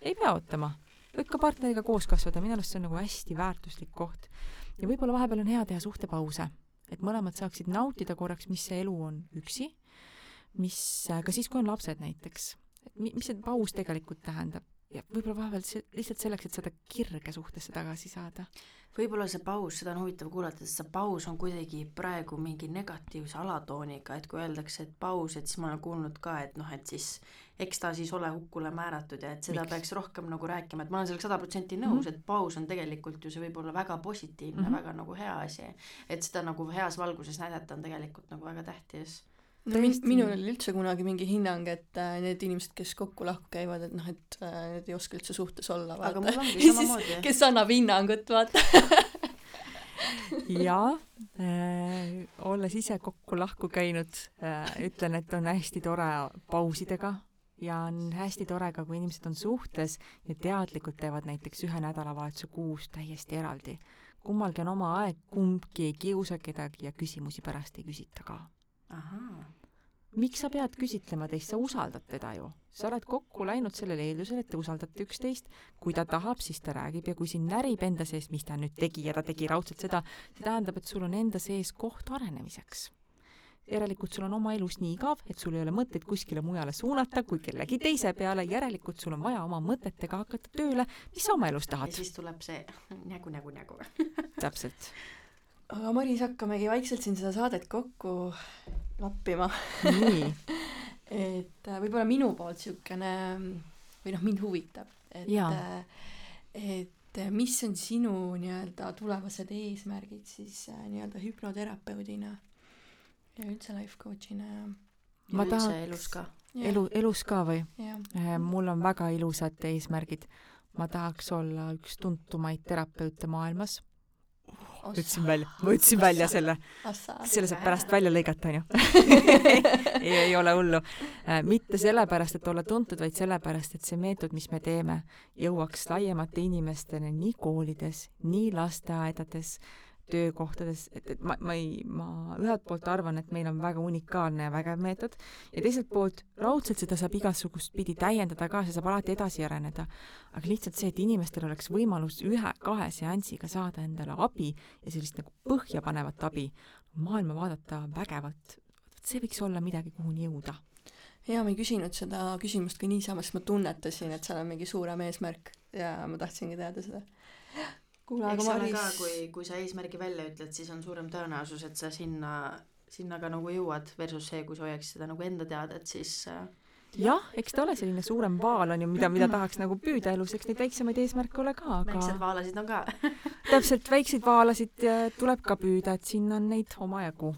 ei pea ootama. võib ka partneriga koos kasvada, minu arust see on nagu hästi väärtuslik koht. ja võib-olla vahepeal on hea teha suhtepause, et mõlemad saaksid nautida korraks, mis see elu on üksi, mis, ka siis, kui on lapsed näiteks, et mi-, mis see paus tegelikult tähendab ja võib-olla vahepeal see, lihtsalt selleks, et seda kirge suhtesse tagasi saada võib-olla see paus, seda on huvitav kuulata, sest see paus on kuidagi praegu mingi negatiivse alatooniga, et kui öeldakse, et paus, et siis ma olen kuulnud ka, et noh, et siis eks ta siis ole hukule määratud ja et seda Miks? peaks rohkem nagu rääkima, et ma olen sellega sada protsenti nõus mm, -hmm. et paus on tegelikult ju see võib olla väga positiivne mm, -hmm. väga nagu hea asi. et seda nagu heas valguses näidata on tegelikult nagu väga tähtis no min-, minul oli üldse kunagi mingi hinnang, et äh, need inimesed, kes kokku-lahku käivad, et noh, et äh, need ei oska üldse suhtes olla, vaata. aga mul ongi samamoodi. kes annab hinnangut, vaata jaa äh,, olles ise kokku-lahku käinud äh,, ütlen, et on hästi tore pausidega ja on hästi tore ka, kui inimesed on suhtes ja teadlikult teevad näiteks ühe nädalavahetuse kuus täiesti eraldi. kummalgi on oma aeg, kumbki ei kiusa kedagi ja küsimusi pärast ei küsita ka miks sa pead küsitlema teist, sa usaldad teda ju. sa oled kokku läinud sellel eeldusel, et te usaldate üksteist, kui ta tahab, siis ta räägib ja kui sind närib enda sees, mis ta nüüd tegi ja ta tegi raudselt seda, see tähendab, et sul on enda sees koht arenemiseks. järelikult sul on oma elus nii igav, et sul ei ole mõtteid kuskile mujale suunata kui kellegi teise peale, järelikult sul on vaja oma mõtetega hakata tööle, mis sa oma elus tahad. ja siis tuleb see nägu, nägu, nägu täpselt aga Maris, hakkamegi vaikselt siin seda saadet kokku lappima. Nii. Et äh, võib-olla minu poolt niisugune või noh, mind huvitab, et äh, et äh, mis on sinu nii-öelda tulevased eesmärgid siis nii-öelda hüpnoterapeudina ja üldse life coach'ina? Ja ma tahaks elus ka. elu, elus ka või? mul on väga ilusad eesmärgid. ma tahaks olla üks tuntumaid terapeute maailmas ütlesin välja, ma ütlesin välja selle. selle saab pärast välja lõigata, onju. ei, ei ole hullu. Äh, mitte sellepärast, et olla tuntud, vaid sellepärast, et see meetod, mis me teeme, jõuaks laiemate inimesteni nii koolides, nii lasteaedades, töökohtades, et, et ma, ma ei, ma ühelt poolt arvan, et meil on väga unikaalne ja vägev meetod ja teiselt poolt raudselt seda saab igasugust pidi täiendada ka, see saab alati edasi areneda. aga lihtsalt see, et inimestel oleks võimalus ühe-kahe seansiga saada endale abi ja sellist nagu põhjapanevat abi, maailma vaadata vägevalt, see võiks olla midagi, kuhuni jõuda jaa, ma ei küsinud seda küsimust ka niisama, sest ma tunnetasin, et seal on mingi suurem eesmärk ja ma tahtsingi teada seda kuule, aga Maris ka, kui, kui sa eesmärgi välja ütled, siis on suurem tõenäosus, et sa sinna, sinna ka nagu jõuad, versus see, kui sa hoiaks seda nagu enda teada, et siis äh, jah, eks ta ole selline suurem vaal on ju, mida, mida tahaks nagu püüda elus, eks neid väiksemaid eesmärke ole ka, aga väiksed vaalasid on ka. Täpselt, väikseid vaalasid tuleb ka püüda, et siin on neid omajagu.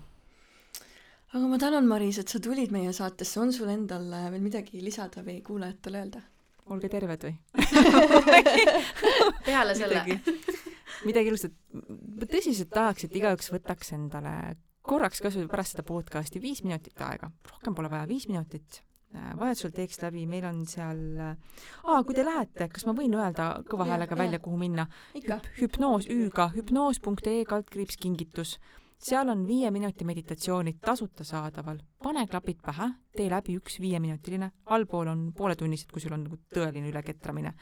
aga ma tänan, Maris, et sa tulid meie saatesse, on sul endal veel midagi lisada või kuulajatele öelda? olge terved või? Peale selle midagi ilusat. ma tõsiselt tahaks, et igaüks võtaks endale korraks kasvõi pärast seda podcasti viis minutit aega, rohkem pole vaja, viis minutit äh, vajadusel teeks läbi, meil on seal, aa, kui te lähete, kas ma võin öelda kõva häälega välja, kuhu minna? hüpnoos Ü-ga, hüpnoos.ee kaldkriips kingitus seal on viie minuti meditatsioonid tasuta saadaval. pane klapid pähe, tee läbi üks viieminutiline, allpool on pooletunnised, kui sul on nagu tõeline üleketramine.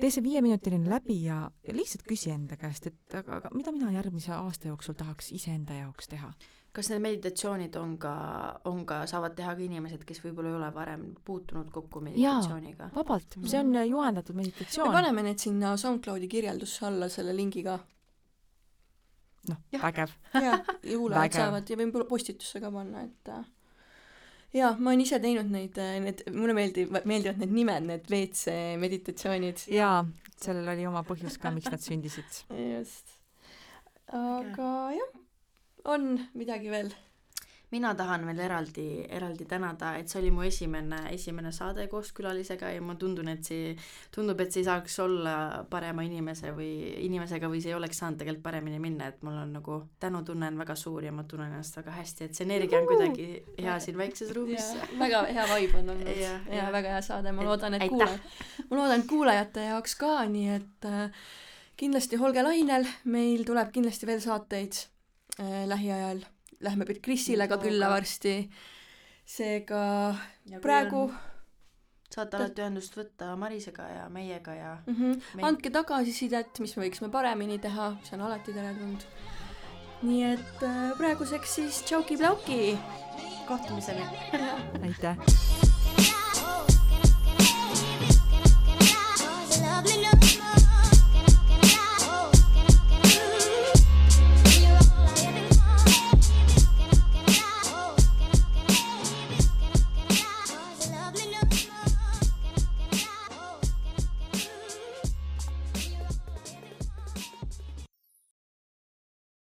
Tee see viieminutiline läbi ja, ja lihtsalt küsi enda käest, et aga, aga mida mina järgmise aasta jooksul tahaks iseenda jaoks teha kas need meditatsioonid on ka, on ka, saavad teha ka inimesed, kes võib-olla ei ole varem puutunud kokku meditatsiooniga? vabalt, see on juhendatud meditatsioon. me paneme need sinna SoundCloudi kirjeldusse alla, selle lingi ka noh, vägev. jaa, kuulajad saavad ja võib postitusse ka panna, et äh, jaa, ma olen ise teinud neid, äh, need, mulle meeldib, meeldivad need nimed, need WC meditatsioonid. jaa, sellel oli oma põhjus ka, miks nad sündisid. just. aga jah, on midagi veel? Mina tahan veel eraldi, eraldi tänada, et see oli mu esimene, esimene saade koos külalisega ja ma tundun, et see, tundub, et see ei saaks olla parema inimese või inimesega või see ei oleks saanud tegelikult paremini minna, et mul on nagu tänutunne on väga suur ja ma tunnen ennast väga hästi, et see energia on kuidagi hea siin väikses ruumis. väga hea vibe on olnud. Ja, ja, ja väga hea saade, ma loodan, et kuula-, ma loodan, et kuulajate jaoks ka, nii et äh, kindlasti olge lainel, meil tuleb kindlasti veel saateid äh, lähiajal lähme Krisile ka külla varsti. seega ja praegu saate alati ühendust võtta Marisega ja meiega ja mm -hmm. meil... andke tagasisidet, mis me võiksime paremini teha, see on alati teretulnud. nii et äh, praeguseks siis tšauki-plauki. kohtumiseni aitäh